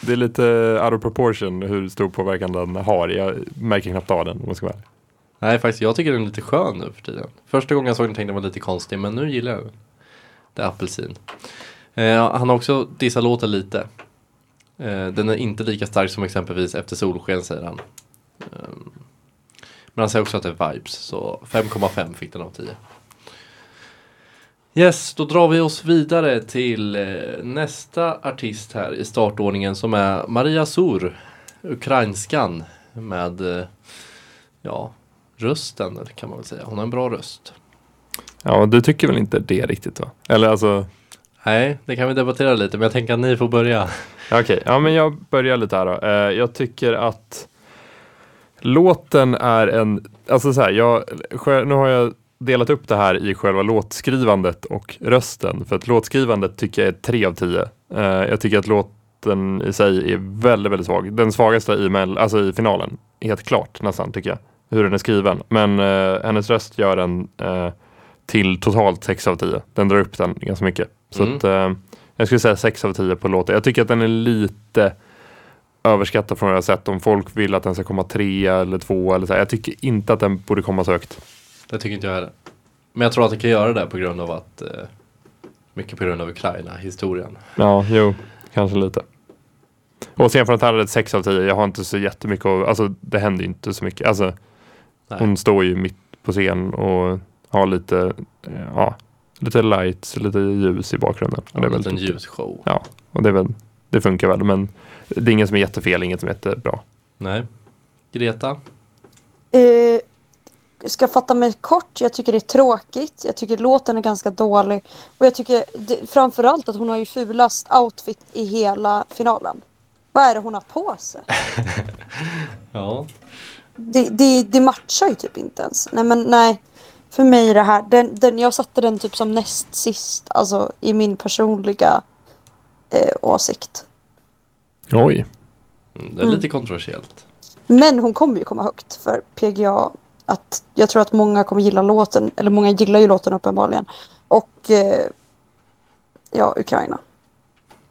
det är lite out of proportion hur stor påverkan den har. Jag märker knappt av den om jag ska vara ärlig. Nej, faktiskt jag tycker den är lite skön nu för tiden. Första gången jag såg den tänkte jag den var lite konstig, men nu gillar jag den. Det är apelsin. Eh, han har också dissat låten lite. Eh, den är inte lika stark som exempelvis Efter solsken säger han. Eh, men han säger också att det är vibes, så 5,5 fick den av 10. Yes, då drar vi oss vidare till eh, nästa artist här i startordningen som är Maria Sur, ukrainskan med eh, ja, rösten kan man väl säga. Hon har en bra röst. Ja, du tycker väl inte det riktigt va? Eller alltså... Nej, det kan vi debattera lite, men jag tänker att ni får börja. Okej, ja men jag börjar lite här då. Eh, jag tycker att låten är en, alltså så här, jag, nu har jag delat upp det här i själva låtskrivandet och rösten. För att låtskrivandet tycker jag är 3 av 10. Eh, jag tycker att låten i sig är väldigt, väldigt svag. Den svagaste i, mell- alltså i finalen, helt klart nästan tycker jag. Hur den är skriven. Men eh, hennes röst gör den eh, till totalt 6 av 10. Den drar upp den ganska mycket. Så Mm. att, eh, jag skulle säga 6 av 10 på låten. Jag tycker att den är lite överskattad från vad jag har sett. Om folk vill att den ska komma trea eller två eller så. här. Jag tycker inte att den borde komma så högt. Det tycker inte jag heller. Men jag tror att det kan göra det på grund av att eh, mycket på grund av Ukraina, historien. Ja, jo, kanske lite. Och sen för att hade ett 6 av 10. Jag har inte så jättemycket att, alltså det händer ju inte så mycket. Alltså Nej. hon står ju mitt på scen och har lite, eh, ja, lite lights, lite ljus i bakgrunden. Och Ja, det är en väl liten typ- ljusshow. Ja, och det är väl, det funkar väl. Men det är inget som är jättefel, inget som är jättebra. Nej. Greta? Jag ska fatta mig kort. Jag tycker det är tråkigt. Jag tycker låten är ganska dålig. Och jag tycker det, framförallt att hon har ju fulast outfit i hela finalen. Vad är det hon har på sig? Ja. Det, det, det matchar ju typ inte ens. Nej men nej. För mig är det här. Den, den, jag satte den typ som näst sist. Alltså i min personliga eh, åsikt. Oj. Mm, det är lite kontroversiellt. Men hon kommer ju komma högt för PGA. Att jag tror att många kommer gilla låten. Eller många gillar ju låten uppenbarligen. Och eh, ja, Ukraina.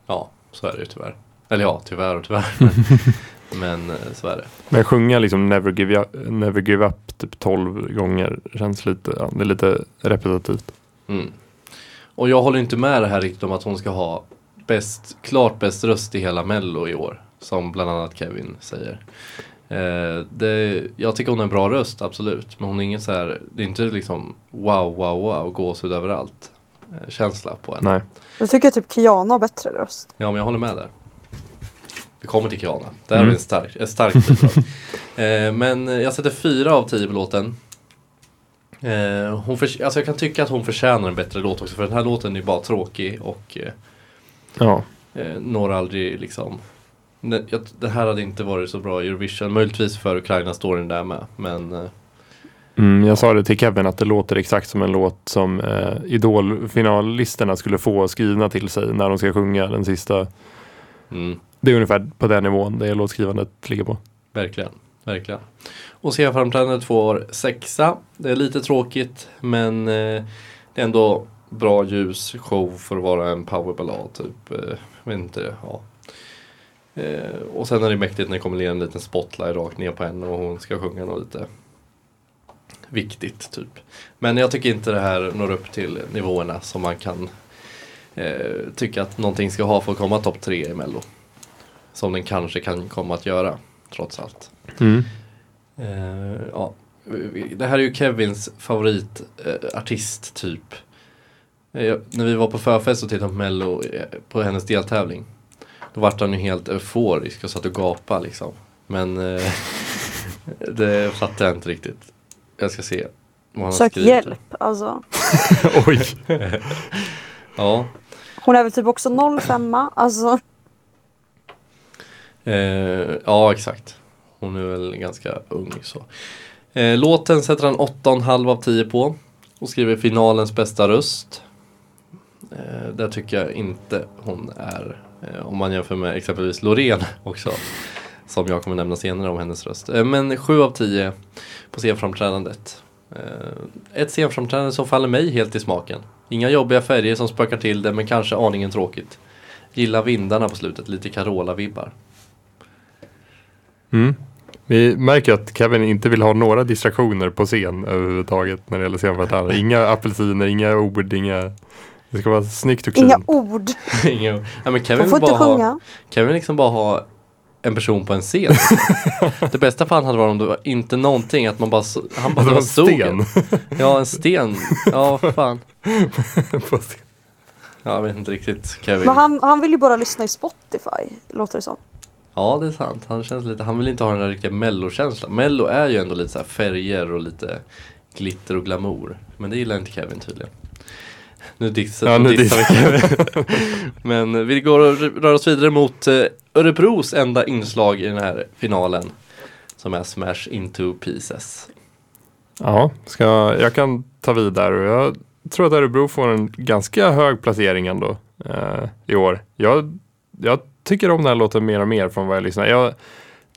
Ja, så är det ju tyvärr. Eller ja, tyvärr och tyvärr. Men eh, så är det. Men sjunga liksom Never Give Up, never give up typ 12 gånger känns lite, ja, det är lite repetitivt. Mm. Och jag håller inte med det här riktigt om att hon ska ha bäst, klart bäst röst i hela mello i år. Som bland annat Kevin säger. Eh, det, jag tycker hon har en bra röst, absolut. Men hon är ingen så här, det är inte liksom wow, wow, wow, gåshud överallt. Eh, känsla på henne. Nej. Jag tycker typ Kiana har bättre röst. Ja, men jag håller med där. Vi kommer till Kiana. Där har Mm. vi en stark, en stark bidrag. eh, Men jag sätter fyra av tio på låten. Eh, hon för, alltså jag kan tycka att hon förtjänar en bättre låt också. För den här låten är bara tråkig och eh, Ja. eh, når aldrig liksom det, jag, det här hade inte varit så bra i Eurovision. Möjligtvis för Ukraina står den där med. Men eh, Mm, jag sa det till Kevin att det låter exakt som en låt som eh, Idol-finalisterna skulle få skrivna till sig när de ska sjunga den sista. Mm, Det är ungefär på den nivån det låtskrivandet ligger på. verkligen. Verkligen. Och scenframträdandet får sexa. Det är lite tråkigt men eh, det är ändå bra ljus show för att vara en powerballad typ. Eh, jag vet inte, ja. Eh, och sen är det mäktigt när det kommer ner en liten spotlight rakt ner på henne och hon ska sjunga något lite viktigt typ. Men jag tycker inte det här når upp till nivåerna som man kan eh, tycka att någonting ska ha för att komma topp tre i Mello. Som den kanske kan komma att göra trots allt. Mm. Eh, ja. Det här är ju Kevins favoritartist eh, artist, typ. Eh, när vi var på förfest och tittade på Mello eh, på hennes deltävling. Då vart han ju helt euforisk och satt och gapade liksom. Men eh, det fattar jag inte riktigt. Jag ska se. Vad han har Sök skrivit. hjälp. Alltså. Oj. Ja. Hon är väl typ också 05 alltså. Eh, ja, exakt. Hon är väl ganska ung så. Eh, låten sätter han 8,5 av 10 på. Och skriver finalens bästa röst. Eh, där tycker jag inte hon är. Eh, om man jämför med exempelvis Loreen också. Som jag kommer nämna senare om hennes röst. Eh, men 7 av 10 på scenframträdandet. Eh, ett scenframträdande som faller mig helt i smaken. Inga jobbiga färger som spökar till det men kanske aningen tråkigt. Gillar vindarna på slutet, lite Carola-vibbar. Mm. Vi märker att Kevin inte vill ha några distraktioner på scen överhuvudtaget när det gäller scenframträdande. Inga apelsiner, inga ord, inga... Det ska vara snyggt och clean. Inga ord. Inga, ja, men Kevin får inte bara ha, sjunga. Kevin vill liksom bara ha en person på en scen. det bästa fan hade varit om det var inte någonting, att man bara, han bara Det var en sten. Ja, en sten. Ja, fan. Ja, jag vet inte riktigt Kevin. Men han, han vill ju bara lyssna i Spotify. Låter det som. Ja, det är sant. Han, känns lite, han vill inte ha den där riktiga mellokänslan. Mello är ju ändå lite så här färger och lite glitter och glamour. Men det gillar inte Kevin tydligen. Nu dissar, Ja, nu dissar vi Kevin. Men vi går och rör oss vidare mot eh, Örebros enda inslag i den här finalen. Som är Smash Into Pieces. Ja, ska, jag kan ta vid där jag tror att Örebro får en ganska hög placering ändå eh, i år. Jag, jag tycker om den här låten mer och mer från vad jag lyssnar. Jag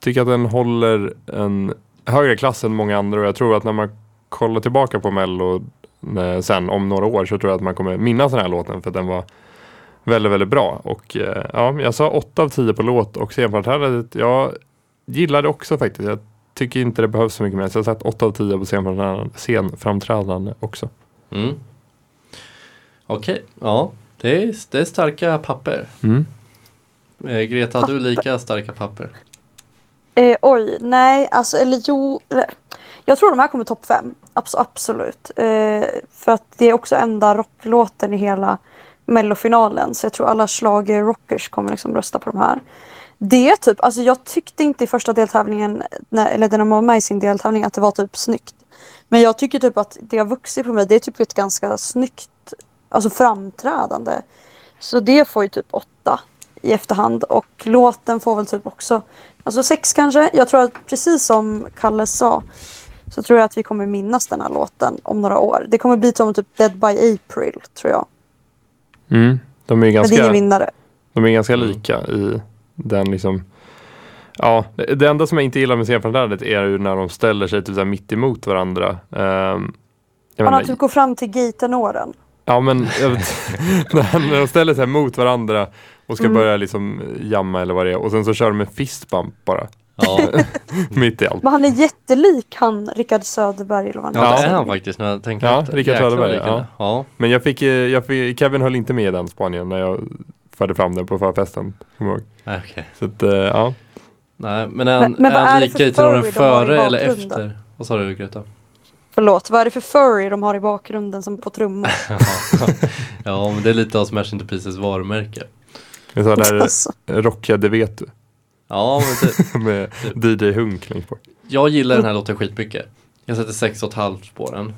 tycker att den håller en högre klass än många andra och jag tror att när man kollar tillbaka på Mello eh, sen om några år så tror jag att man kommer minnas den här låten för att den var väldigt, väldigt bra. Och eh, ja, jag sa 8 av 10 på låt och scenframträdandet, jag gillar det också faktiskt. Jag tycker inte det behövs så mycket mer. Så jag har satt 8 av 10 på scenframträdande, scenframträdande också. Mm. Okej, ja. Det är, det är starka papper. Mm. Eh, Greta, har du lika starka papper? Eh, oj, nej, alltså eller jo. Jag tror de här kommer topp fem. Abs- absolut. Eh, för att det är också enda rocklåten i hela mellofinalen. Så jag tror alla schlager rockers kommer liksom rösta på de här. Det är typ, alltså jag tyckte inte i första deltävlingen, när, eller när de var med i sin deltävling, att det var typ snyggt. Men jag tycker typ att det har vuxit på mig. Det är typ ett ganska snyggt, alltså framträdande. Så det får ju typ åtta i efterhand och låten får väl typ också, alltså sex kanske. Jag tror att precis som Kalle sa så tror jag att vi kommer minnas den här låten om några år. Det kommer bli som typ Dead by April tror jag. Mm. De är ju Men det är ganska, vinnare. de är ganska lika i den liksom Ja, det enda som jag inte gillar med scenframträdandet är ju när de ställer sig typ så mitt emot varandra. Um, jag Man har typ gått fram till gaytenoren. Ja men när de ställer sig mot varandra och ska Mm. börja liksom jamma eller vad det är och sen så kör de en fistbump bara Ja, mitt i allt. Men han är jättelik han Rickard Söderberg eller vad han ja Ja. det är han faktiskt när jag tänker Ja, efter. Rickard Söderberg, är. Ja. Men jag fick, eh, jag fick, Kevin höll inte med i den spaningen när jag förde fram den på förfesten. Nej, okej. Så att, eh, ja. Nej, men är han, Men- men är han lika i har i före eller efter? Vad sa du Greta? Förlåt, vad är det för furry de har i bakgrunden som på trummor? ja, men det är lite av Smash Into Pieces varumärke. Jag sa där Alltså, rockiga, det vet du. Ja, men det, Med DJ Hunk längst bort. jag gillar den här låten skitmycket. Jag sätter 6,5 på den.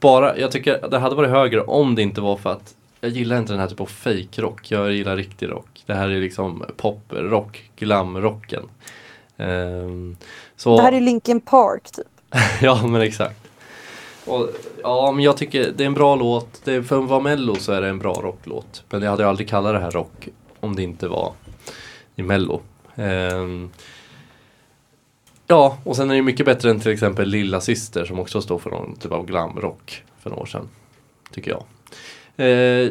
Bara, jag tycker det hade varit högre om det inte var för att jag gillar inte den här typen av fake-rock. Jag gillar riktig rock. Det här är liksom pop-rock, glam-rocken. Ehm, så, det här är Linkin Park typ. ja men exakt. Och, ja men jag tycker det är en bra låt. Det är, för att vara mello så är det en bra rocklåt. Men jag hade aldrig kallat det här rock om det inte var i mello. Ehm, ja och sen är det mycket bättre än till exempel Lilla Syster som också står för någon typ av glamrock för några år sedan. Tycker jag. Eh,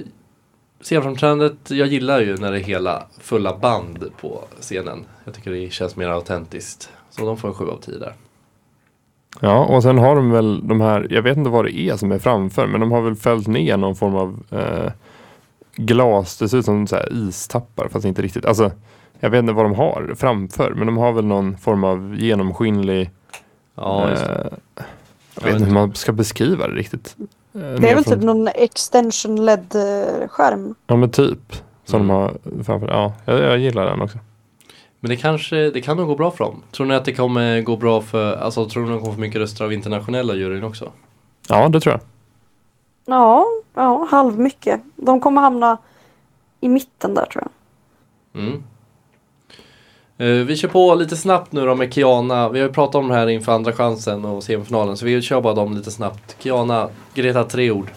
Scenframträdandet, jag gillar ju när det är hela fulla band på scenen. Jag tycker det känns mer autentiskt. Så de får en 7 av 10 där. Ja, och sen har de väl de här, jag vet inte vad det är som är framför, men de har väl fällt ner någon form av eh, glas. Det ser ut som så här istappar, fast inte riktigt. Alltså, jag vet inte vad de har framför, men de har väl någon form av genomskinlig, Ja, just eh, jag vet inte hur man ska beskriva det riktigt. Eh, Det är väl nerifrån- typ någon extension LED-skärm. Ja men typ. Som Mm. de har framför. Ja, jag, jag gillar den också. Men det kanske, det kan nog gå bra för dem. Tror ni att det kommer gå bra för, alltså tror ni de kommer få mycket röster av internationella juryn också? Ja, det tror jag. Ja, ja, halv mycket. De kommer hamna i mitten där tror jag. Mm. Eh, vi kör på lite snabbt nu då med Kiana. Vi har ju pratat om det här inför andra chansen och semifinalen. Så vi kör bara dem lite snabbt. Kiana, Greta, tre ord.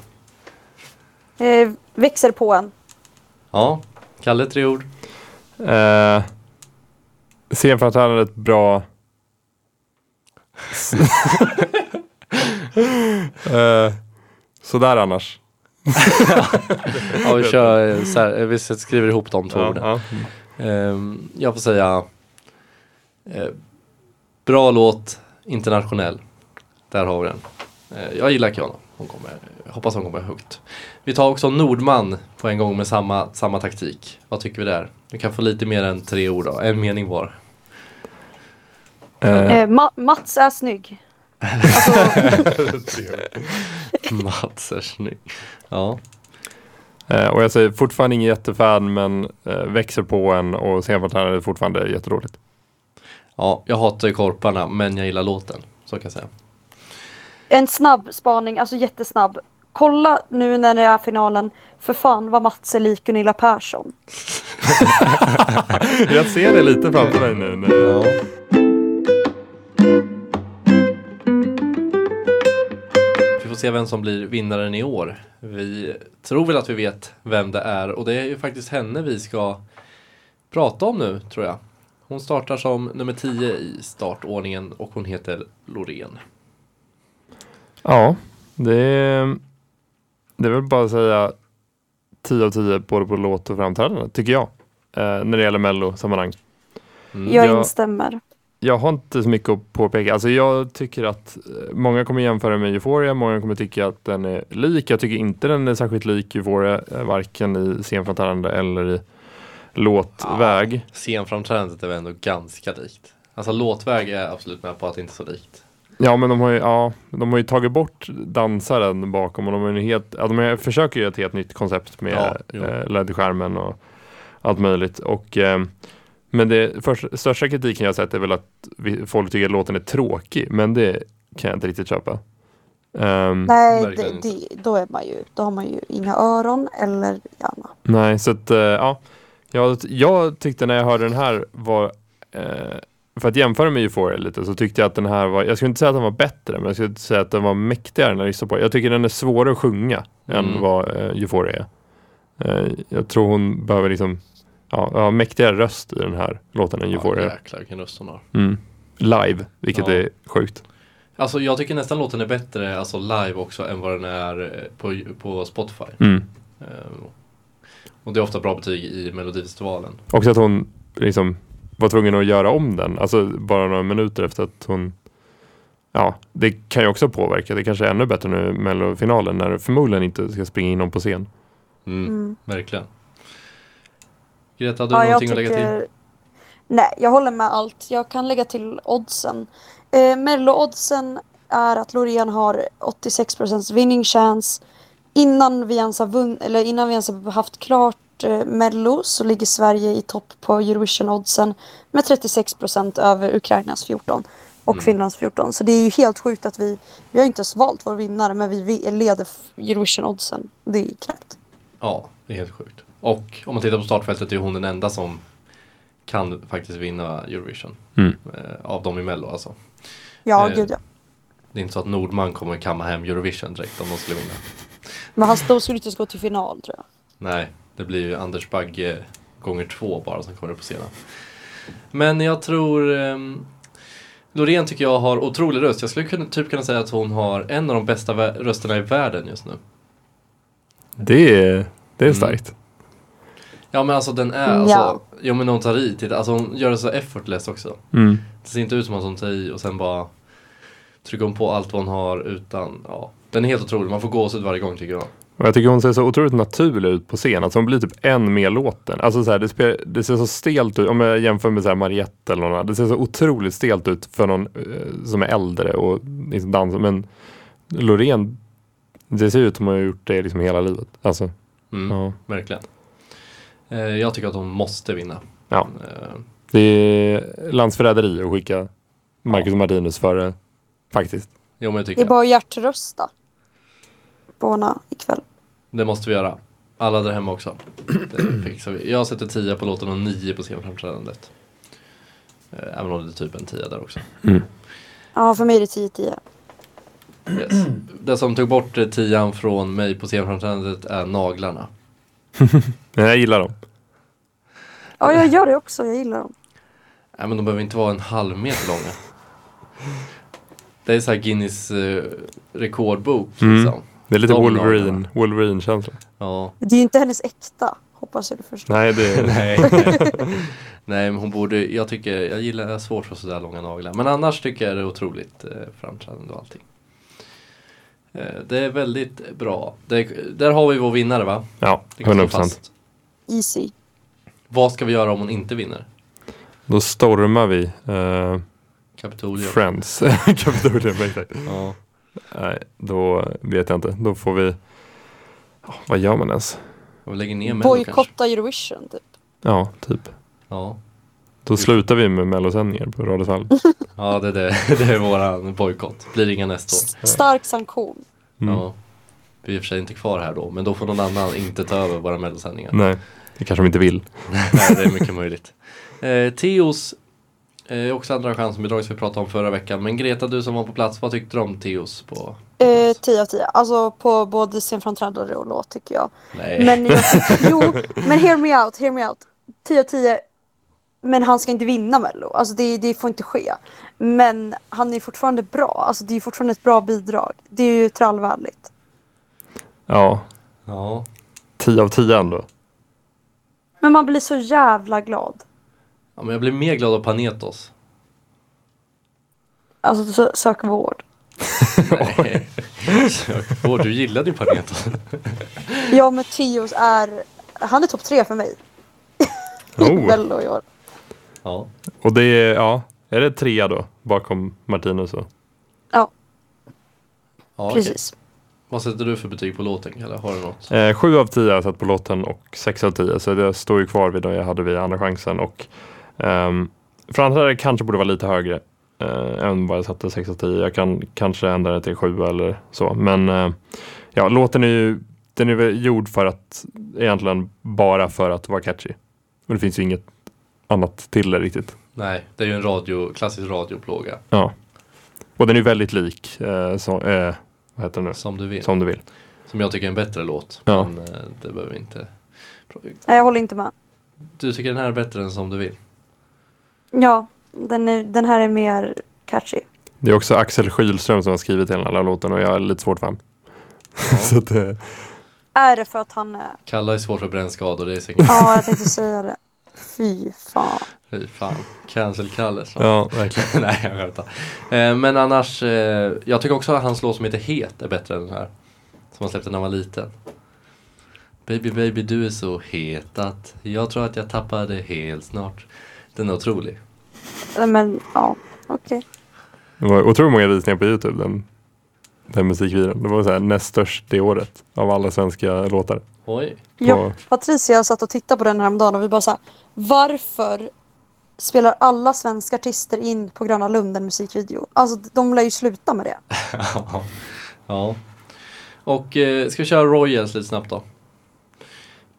Eh, växer på en. Ja, Kalle, tre ord. Eh, scenframträdandet bra. eh, sådär annars. Ja, vi, kör, eh, så här, eh, vi skriver ihop de två Ja, orden. ja. Ehm, jag får säga eh, Bra låt, internationell. Där har vi den. Eh, jag gillar Kiana. Hon kommer, hoppas hon kommer högt. Vi tar också Nordman på en gång med samma, samma taktik. Vad tycker vi där? Du kan få lite mer än tre ord då, en mening var. Eh, Eh, Ma- Mats är snygg. Alltså, Mats är snygg. Ja, eh, och jag säger fortfarande ingen jättefan men eh, växer på en och scenframträdandet är fortfarande jätteroligt. ja, jag hatar ju korparna men jag gillar låten. Så kan jag säga. en snabb spaning, alltså jättesnabb. Kolla nu när det är finalen. För fan vad Mats är lik Gunilla Persson. jag ser det lite framför mig nu. När jag... Ja. Vi får se vem som blir vinnaren i år. Vi tror väl att vi vet vem det är och det är ju faktiskt henne vi ska prata om nu tror jag. Hon startar som nummer 10 i startordningen och hon heter Loreen. Ja, det är, det är väl bara att säga 10 av 10 både på låt och framträdande, tycker jag. Eh, när det gäller mello-sammanhang. Mm. Jag Ja. instämmer. Jag har inte så mycket att påpeka. Alltså jag tycker att eh, många kommer jämföra med Euphoria, många kommer tycka att den är lik. Jag tycker inte den är särskilt lik Euphoria, eh, varken i scenframträdande eller i låtväg. Scenframträdandet är väl ändå ganska likt. Alltså låtväg är jag absolut med på att det inte är så likt. Ja, men de har ju, ja, de har ju tagit bort dansaren bakom och de, har helt, ja, de försöker göra ett helt nytt koncept med Ja, eh, LED-skärmen och allt möjligt. Och, eh, men det först, största kritiken jag har sett är väl att vi, folk tycker att låten är tråkig, men det kan jag inte riktigt köpa. Ehm, Nej, det, det, då, är man ju, då har man ju inga öron eller hjärna. Nej, så att eh, ja. Jag, jag tyckte när jag hörde den här var eh, för att jämföra med Euphoria lite så tyckte jag att den här var, jag skulle inte säga att den var bättre men jag skulle säga att den var mäktigare när jag lyssnade på. Jag tycker den är svårare att sjunga än Mm. vad eh, Euphoria är. Eh, jag tror hon behöver liksom ja, ha mäktigare röst i den här låten än Ja, Euphoria. jäklar vilken röst hon har. Mm. Live, vilket Ja. är sjukt. Alltså jag tycker nästan låten är bättre alltså live också än vad den är eh, på, på Spotify. Mm. Eh, Och det är ofta bra betyg i Melodifestivalen. Också att hon liksom var tvungen att göra om den, alltså bara några minuter efter att hon Ja, det kan ju också påverka. Det kanske är ännu bättre nu i mellofinalen när det förmodligen inte ska springa in någon på scen. Mm, Mm. Verkligen. Greta, har du Ja, någonting att lägga till? tycker... Nej, jag håller med allt. Jag kan lägga till oddsen. Eh, Mello-oddsen är att Loreen har 86% winning chance. Innan vi ens har, vunn- eller innan vi ens har haft klart eh, Mello så ligger Sverige i topp på Eurovision-oddsen med 36% över Ukrainas 14 och Mm. Finlands 14. Så det är ju helt sjukt att vi, vi har inte ens valt vår vinnare men vi vi leder Eurovision-oddsen. Det är knäppt. Ja, det är helt sjukt. Och om man tittar på startfältet är hon den enda som kan faktiskt vinna Eurovision. Mm. Eh, av dem i Mello alltså. Ja, Eh, gud ja. Det är inte så att Nordman kommer kamma hem Eurovision direkt om de skulle vinna. Men han då skulle inte ens gå till final tror jag. Nej, det blir ju Anders Bagge gånger två bara som kommer upp på scenen. Men jag tror um, Loreen tycker jag har otrolig röst. Jag skulle kunna, typ kunna säga att hon har en av de bästa rösterna i världen just nu. Det är, det är Mm. Ja men alltså den är Ja. alltså, ja men hon tar i till, alltså hon gör det så effortless också. Mm. Det ser inte ut som att hon tar i och sen bara trycker hon på allt vad hon har utan, ja. Den är helt otrolig, man får gåshud varje gång tycker jag. Och jag tycker hon ser så otroligt naturlig ut på scen. Alltså hon blir typ än mer låten. Alltså så här, det, spe, det ser så stelt ut. Om jag jämför med så här Mariette eller någon annan. Det ser så otroligt stelt ut för någon eh, som är äldre och liksom dansar. Men Loreen, det ser ut som hon har gjort det liksom hela livet. Alltså, Mm, ja. Verkligen. Eh, jag tycker att hon måste vinna. ja. Eh, Det är landsförräderi att skicka Marcus Martinus före, faktiskt. jo men jag Det tycker är bara att hjärtrösta. Bona ikväll. det måste vi göra. Alla där hemma också. Det fixar vi. Jag sätter 10 på låten och 9 på scenframträdandet. Eh, Även om det är typ en 10 där också. Ja, för mig är det 10-10. Yes. Det som tog bort tian från mig på scenframträdandet är naglarna. Men jag gillar dem. Ja, jag gör det också. Jag gillar dem. Nej men de behöver inte vara en halv meter långa. Det är så här Guinness eh, rekordbok Mm. liksom. Det är lite De Wolverine. Wolverine-känsla. Ja. Det är ju inte hennes äkta. Hoppas jag du förstår. Nej, det är... Nej. Nej men hon borde, jag tycker, jag gillar, jag har svårt för sådär långa naglar. Men annars tycker jag det är otroligt eh, framträdande och allting. Eh, det är väldigt bra. Det, där har vi vår vinnare va? Ja, Det kan slå 100 procent. fast. Easy. Vad ska vi göra om hon inte vinner? Då stormar vi eh, Kapitolium. Friends. Kapitolium, exakt. Ja. Nej, då vet jag inte. Då får vi... Ja, vad gör man ens? Och lägger ner Mello kanske. Bojkotta Eurovision typ. Ja, typ. Ja. Då slutar vi med mellosändningar på Radiosvalv. ja, det, det, det är våran bojkott. Blir inga nästa år. Stark sanktion. Mm. Ja. Vi är i och för sig inte kvar här då, men då får någon annan inte ta över våra mellosändningar. Nej, det kanske de inte vill. Nej, det är mycket möjligt. Eh, Teos, eh, också andra chansbidrag som vi pratade om förra veckan. Men Greta, du som var på plats, vad tyckte du om Teos på? på Eh, plats? 10 av 10. Alltså på både scenframträdande och låt tycker jag. Nej. Men jag, jo, men hear me out, hear me out. 10 av 10. Men han ska inte vinna Mello. Alltså det, det får inte ske. Men han är fortfarande bra. Alltså det är fortfarande ett bra bidrag. Det är ju trallvänligt. Ja, Ja. 10 av 10 ändå. Men man blir så jävla glad. ja, men jag blir mer glad av Panetos. Alltså sö- sök vård. Nej. Sök vård, du gillade ju Panetos. Ja men Theos är, han är topp tre för mig. Oh. Mello i år. Ja. Och det är, ja, är det trea då? Bakom Martinus och... Ja, ja precis. Vad sätter du för betyg på låten? Eller har du något? Eh, 7 av 10 har jag satt på låten och 6 av 10. Så det står ju kvar vid det jag hade vid andra chansen. Och um, framträdandet kanske borde vara lite högre eh, än vad jag satte 6 av 10. Jag kan kanske ändra det till 7 eller så. Men eh, ja, låten är ju den är väl gjord för att egentligen bara för att vara catchy. Och det finns ju inget annat till det riktigt. Nej, det är ju en radio, klassisk radioplåga. Ja. Och den är väldigt lik eh, så, eh, vad heter den nu? Som du vill. Som du vill. Som jag tycker är en bättre låt. Ja. Men eh, det behöver vi inte. Nej, jag håller inte med. Du tycker den här är bättre än Som du vill? Ja, den, är, den här är mer catchy. Det är också Axel Skylström som har skrivit hela den här låten och jag är lite svårt fan. så att, eh, Är det för att han är... Kalla är svårt för brännskador, det är säkert. Ja, jag tänkte säga det. Fy fan. Fy fan. Cancel-Kalle ja, verkligen. Nej, jag skämtar. Eh, men annars, eh, jag tycker också att hans låt som heter Het är bättre än den här. Som han släppte när han var liten. Baby baby du är så het att jag tror att jag tappade helt snart. Den är otrolig. Men ja, okej. Det var otroligt många visningar på Youtube den, den musikvideon. Det var så här näst störst det året av alla svenska låtar. Oj. Jag och Patricia satt och tittade på den här dagen och vi bara såhär. Varför spelar alla svenska artister in på Gröna Lund en musikvideo? Alltså de lär ju sluta med det. ja. Och eh, ska vi köra Royals lite snabbt då?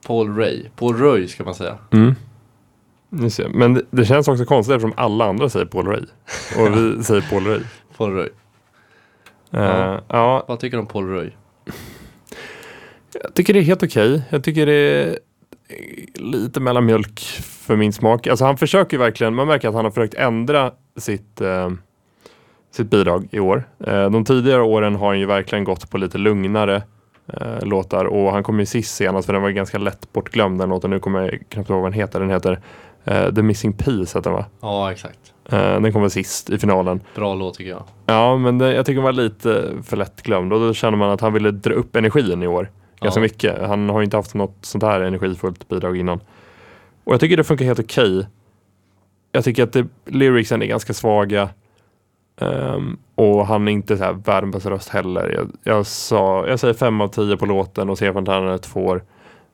Paul Ray. Paul Roy ska man säga. Mm. Men det, det känns också konstigt eftersom alla andra säger Paul Ray. Och vi säger Paul Ray. Paul Roy. Eh, ja, Vad tycker du om Paul Roy? jag tycker det är helt okej. Jag tycker det är lite mellanmjölk för min smak. Alltså han försöker ju verkligen, man märker att han har försökt ändra sitt, eh, sitt bidrag i år. Eh, de tidigare åren har han ju verkligen gått på lite lugnare eh, låtar och han kom ju sist senast för den var ganska lätt bortglömd den låten. Nu kommer jag knappt ihåg vad den heter. Den heter eh, The Missing Piece heter den va? Ja, exakt. Eh, den kommer sist i finalen. Bra låt tycker jag. Ja, men det, jag tycker den var lite för lättglömd och då känner man att han ville dra upp energin i år ganska Ja. mycket. Han har ju inte haft något sånt här energifullt bidrag innan. Och jag tycker det funkar helt okej. Jag tycker att det, lyricsen är ganska svaga. Ehm, och han är inte så här världens röst heller. Jag, jag, sa, jag säger fem av tio på låten och Stefan Ternaret får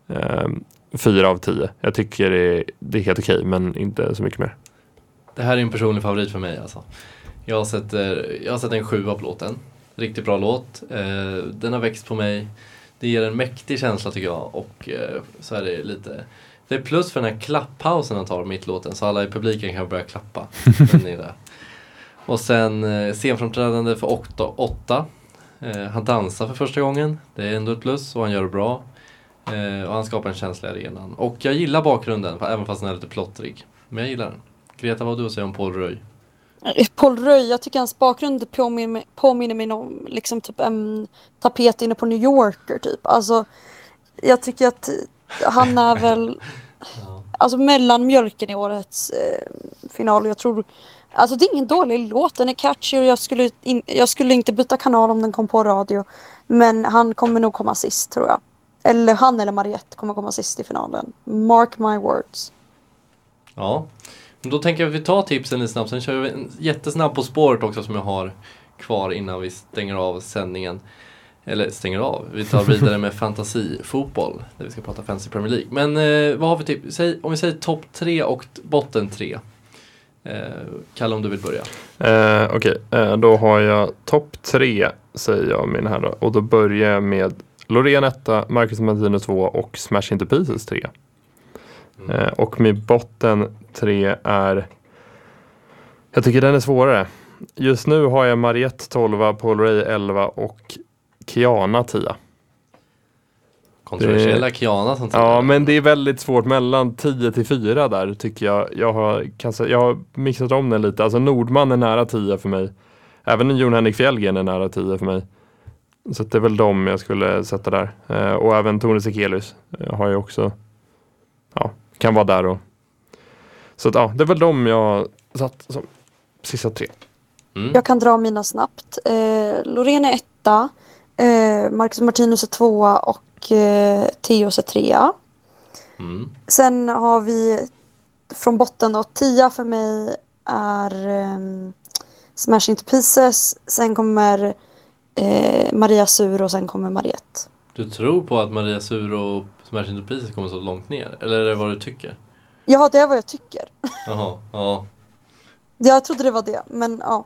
um, fyra av tio. Jag tycker det, är- det är helt okej men inte så mycket mer. Det här är en personlig favorit för mig alltså. Jag sätter, jag sätter en sjua på låten. Riktigt bra låt. Eh, den har växt på mig. Det ger en mäktig känsla tycker jag och eh, så är det lite Det är plus för den här klapppausen han tar mitt låten så alla i publiken kan börja klappa. Och sen eh, scenframträdande för åtta. åtta. Eh, han dansar för första gången. Det är ändå ett plus och han gör det bra. Eh, och han skapar en känsla i arenan. Och jag gillar bakgrunden även fast den är lite plottrig. Men jag gillar den. Greta, vad har du att säga om Paul Röj? Paul Röj, jag tycker hans bakgrund påminner påminner mig om liksom typ en tapet inne på New Yorker typ. Alltså, jag tycker att han är väl Ja. alltså mellanmjölken i årets eh, final. Jag tror, alltså det är ingen dålig låt, den är catchy och jag skulle, in, jag skulle inte byta kanal om den kom på radio. Men han kommer nog komma sist tror jag. Eller han eller Mariette kommer komma sist i finalen. Mark my words. Ja, då tänker jag att vi tar tipsen lite snabbt. Sen kör vi en jättesnabb På spåret också som jag har kvar innan vi stänger av sändningen. Eller stänger av. Vi tar vidare med fantasifotboll. Där vi ska prata Fantasy Premier League. Men eh, vad har vi tips? Säg, om vi säger topp tre och botten tre. Eh, Kalle om du vill börja. Eh, Okej, eh, då har jag topp tre säger jag min här då. Och då börjar jag med Loreen 1, Marcus Martino 2 och Smash Into Pieces 3. Mm. Eh, och min botten tre är Jag tycker den är svårare. Just nu har jag Mariette 12, Paul Ray 11 och Kiana 10. Kontroversiella Kiana som Ja, men det är väldigt svårt mellan 10 till 4 där tycker jag. Jag har, kan, sä- jag har mixat om den lite. Alltså Nordman är nära 10 för mig. Även Jon Henrik Fjällgren är nära 10 för mig. Så det är väl dem jag skulle sätta där. Eh, och även Tone Sekelius eh, har jag också. Ja, kan vara där och. Så att, ja, det är väl dem jag satt som sista tre. Mm. Jag kan dra mina snabbt. Eh, Loreen är etta. Eh, Marcus Martinus är tvåa och eh, Theos är trea. Mm. Sen har vi från botten då, tia för mig är um, Smash Into Pieces. Sen kommer eh, Maria Sur och sen kommer Mariette. Du tror på att Maria Sur och Pieces kommer så långt ner? Eller är det vad du tycker? Ja, det är vad jag tycker. Jaha, ja. Jag trodde det var det, men ja.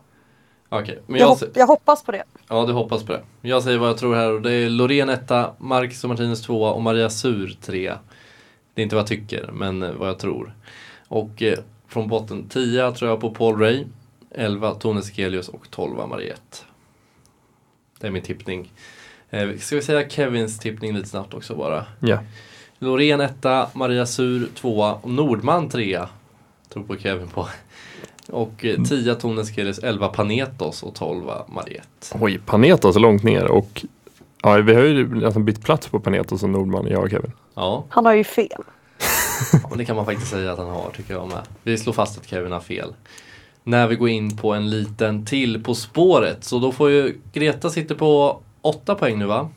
Okej, men Jag, jag, hopp, jag hoppas på det. Ja, du hoppas på det. Jag säger vad jag tror här och det är Loreen etta, Marcus och Martinez tvåa och Maria Sur trea. Det är inte vad jag tycker, men eh, vad jag tror. Och eh, från botten 10 tror jag på Paul Ray, 11 Tone Sekelius och 12 Mariette. Det är min tippning. Eh, ska vi säga Kevins tippning lite snabbt också bara. Ja. Loreen etta, Maria Sur tvåa och Nordman trea. Tror på Kevin på. Och eh, 10 Tone Sekelius, 11 Panetos och 12 Mariette. Oj, Panetos är långt ner och ja, vi har ju alltså bytt plats på Panetos och Nordman, jag och Kevin. Ja, Han har ju fel. och det kan man faktiskt säga att han har tycker jag med. Vi slår fast att Kevin har fel. När vi går in på en liten till På spåret. Så då får ju Greta sitter på 8 poäng nu va?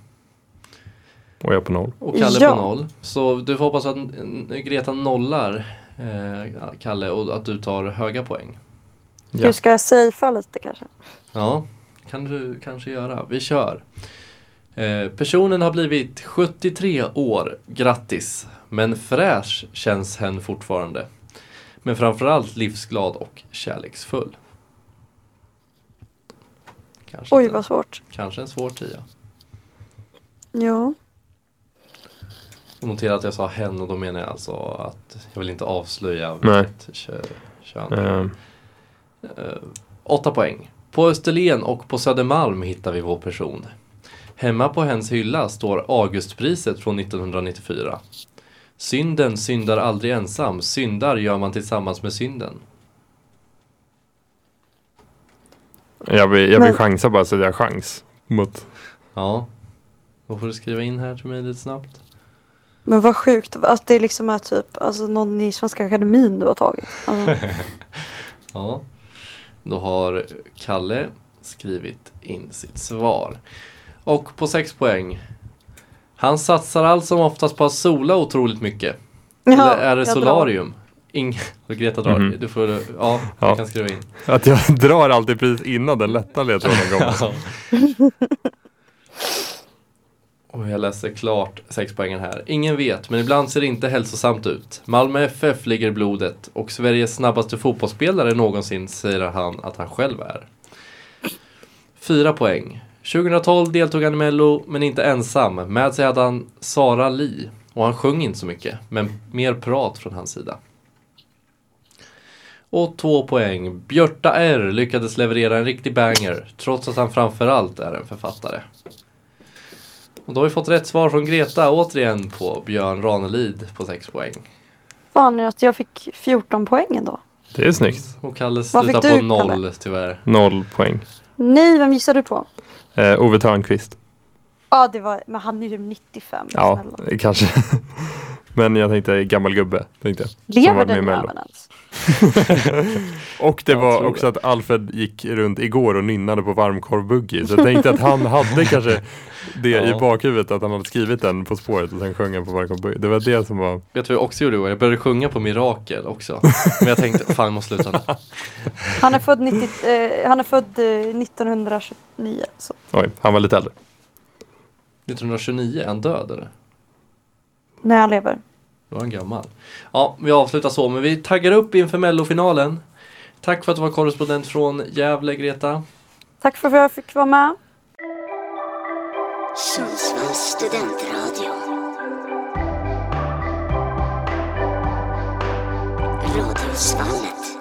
Och jag på noll. Och Kalle Ja. på noll. Så du får hoppas att Greta nollar eh, Kalle och att du tar höga poäng. Ja. Hur ska jag safea lite kanske? Ja, kan du kanske göra. Vi kör. Eh, personen har blivit 73 år, grattis. Men fräsch känns hen fortfarande. Men framförallt livsglad och kärleksfull. Kanske, Oj, inte- vad svårt. kanske en svår tia. Ja. Notera att jag sa hen och då menar jag alltså att jag vill inte avslöja Nej. vilket kö- kön. Ehm, Eh, åtta poäng. På Österlen och på Södermalm hittar vi vår person. Hemma på hens hylla står Augustpriset från 1994. Synden syndar aldrig ensam, syndar gör man tillsammans med synden. Jag vill, jag vill Men- chansa bara så att jag har chans. Mot, Ja, då får du skriva in här till mig lite snabbt. Men vad sjukt att det liksom är typ alltså, någon i Svenska Akademin du har tagit. Alltså, Ja, Då har Kalle skrivit in sitt svar. Och på 6 poäng. Han satsar allt som oftast på att sola otroligt mycket. Eller är det solarium? Ing Greta drar. Mhm. Du får, ja, Ja. jag kan skriva in. Att jag drar alltid precis innan den lätta ledtråden kommer. Och jag läser klart 6 poängen här. Ingen vet, men ibland ser det inte hälsosamt ut. Malmö FF ligger i blodet och Sveriges snabbaste fotbollsspelare någonsin säger han att han själv är. 4 poäng. 2012 deltog han i Mello, men inte ensam. Med sig hade han Sara Li. Och han sjöng inte så mycket, men mer prat från hans sida. Och två poäng. Björta R lyckades leverera en riktig banger, trots att han framförallt är en författare. Och då har vi fått rätt svar från Greta återigen på Björn Ranelid på 6 poäng. Fan att jag fick 14 poäng ändå. Det är snyggt. Och Kalle slutar på du, noll Kalle? tyvärr. Noll poäng. Nej, vem gissade du på? Eh, Ove Thörnqvist. Ja, det var, men han är ju 95. Ja, snälla. kanske. Men jag tänkte gammal gubbe. Tänkte jag. Lever den jäveln ens? Och det Jag var också att Alfred gick runt igår och nynnade på varmkorv-boogie. Så jag tänkte att han hade kanske det i Ja. bakhuvudet att han hade skrivit den På spåret och sen sjöng han på varmkorv-boogie. Det var det som var... Vet du vad jag också gjorde igår? Jag började sjunga på Mirakel också. Men jag tänkte, fan jag måste sluta nu. Han är född, 90, eh, han är född eh, 1929. Så. Oj, han var lite äldre. 1929, är han död eller? När han lever. Då var han gammal. Ja, vi avslutar så, men vi taggar upp inför mellofinalen. Tack för att du var korrespondent från Gävle, Greta. Tack för att jag fick vara med. Sundsvalls studentradio. Radiosvallet.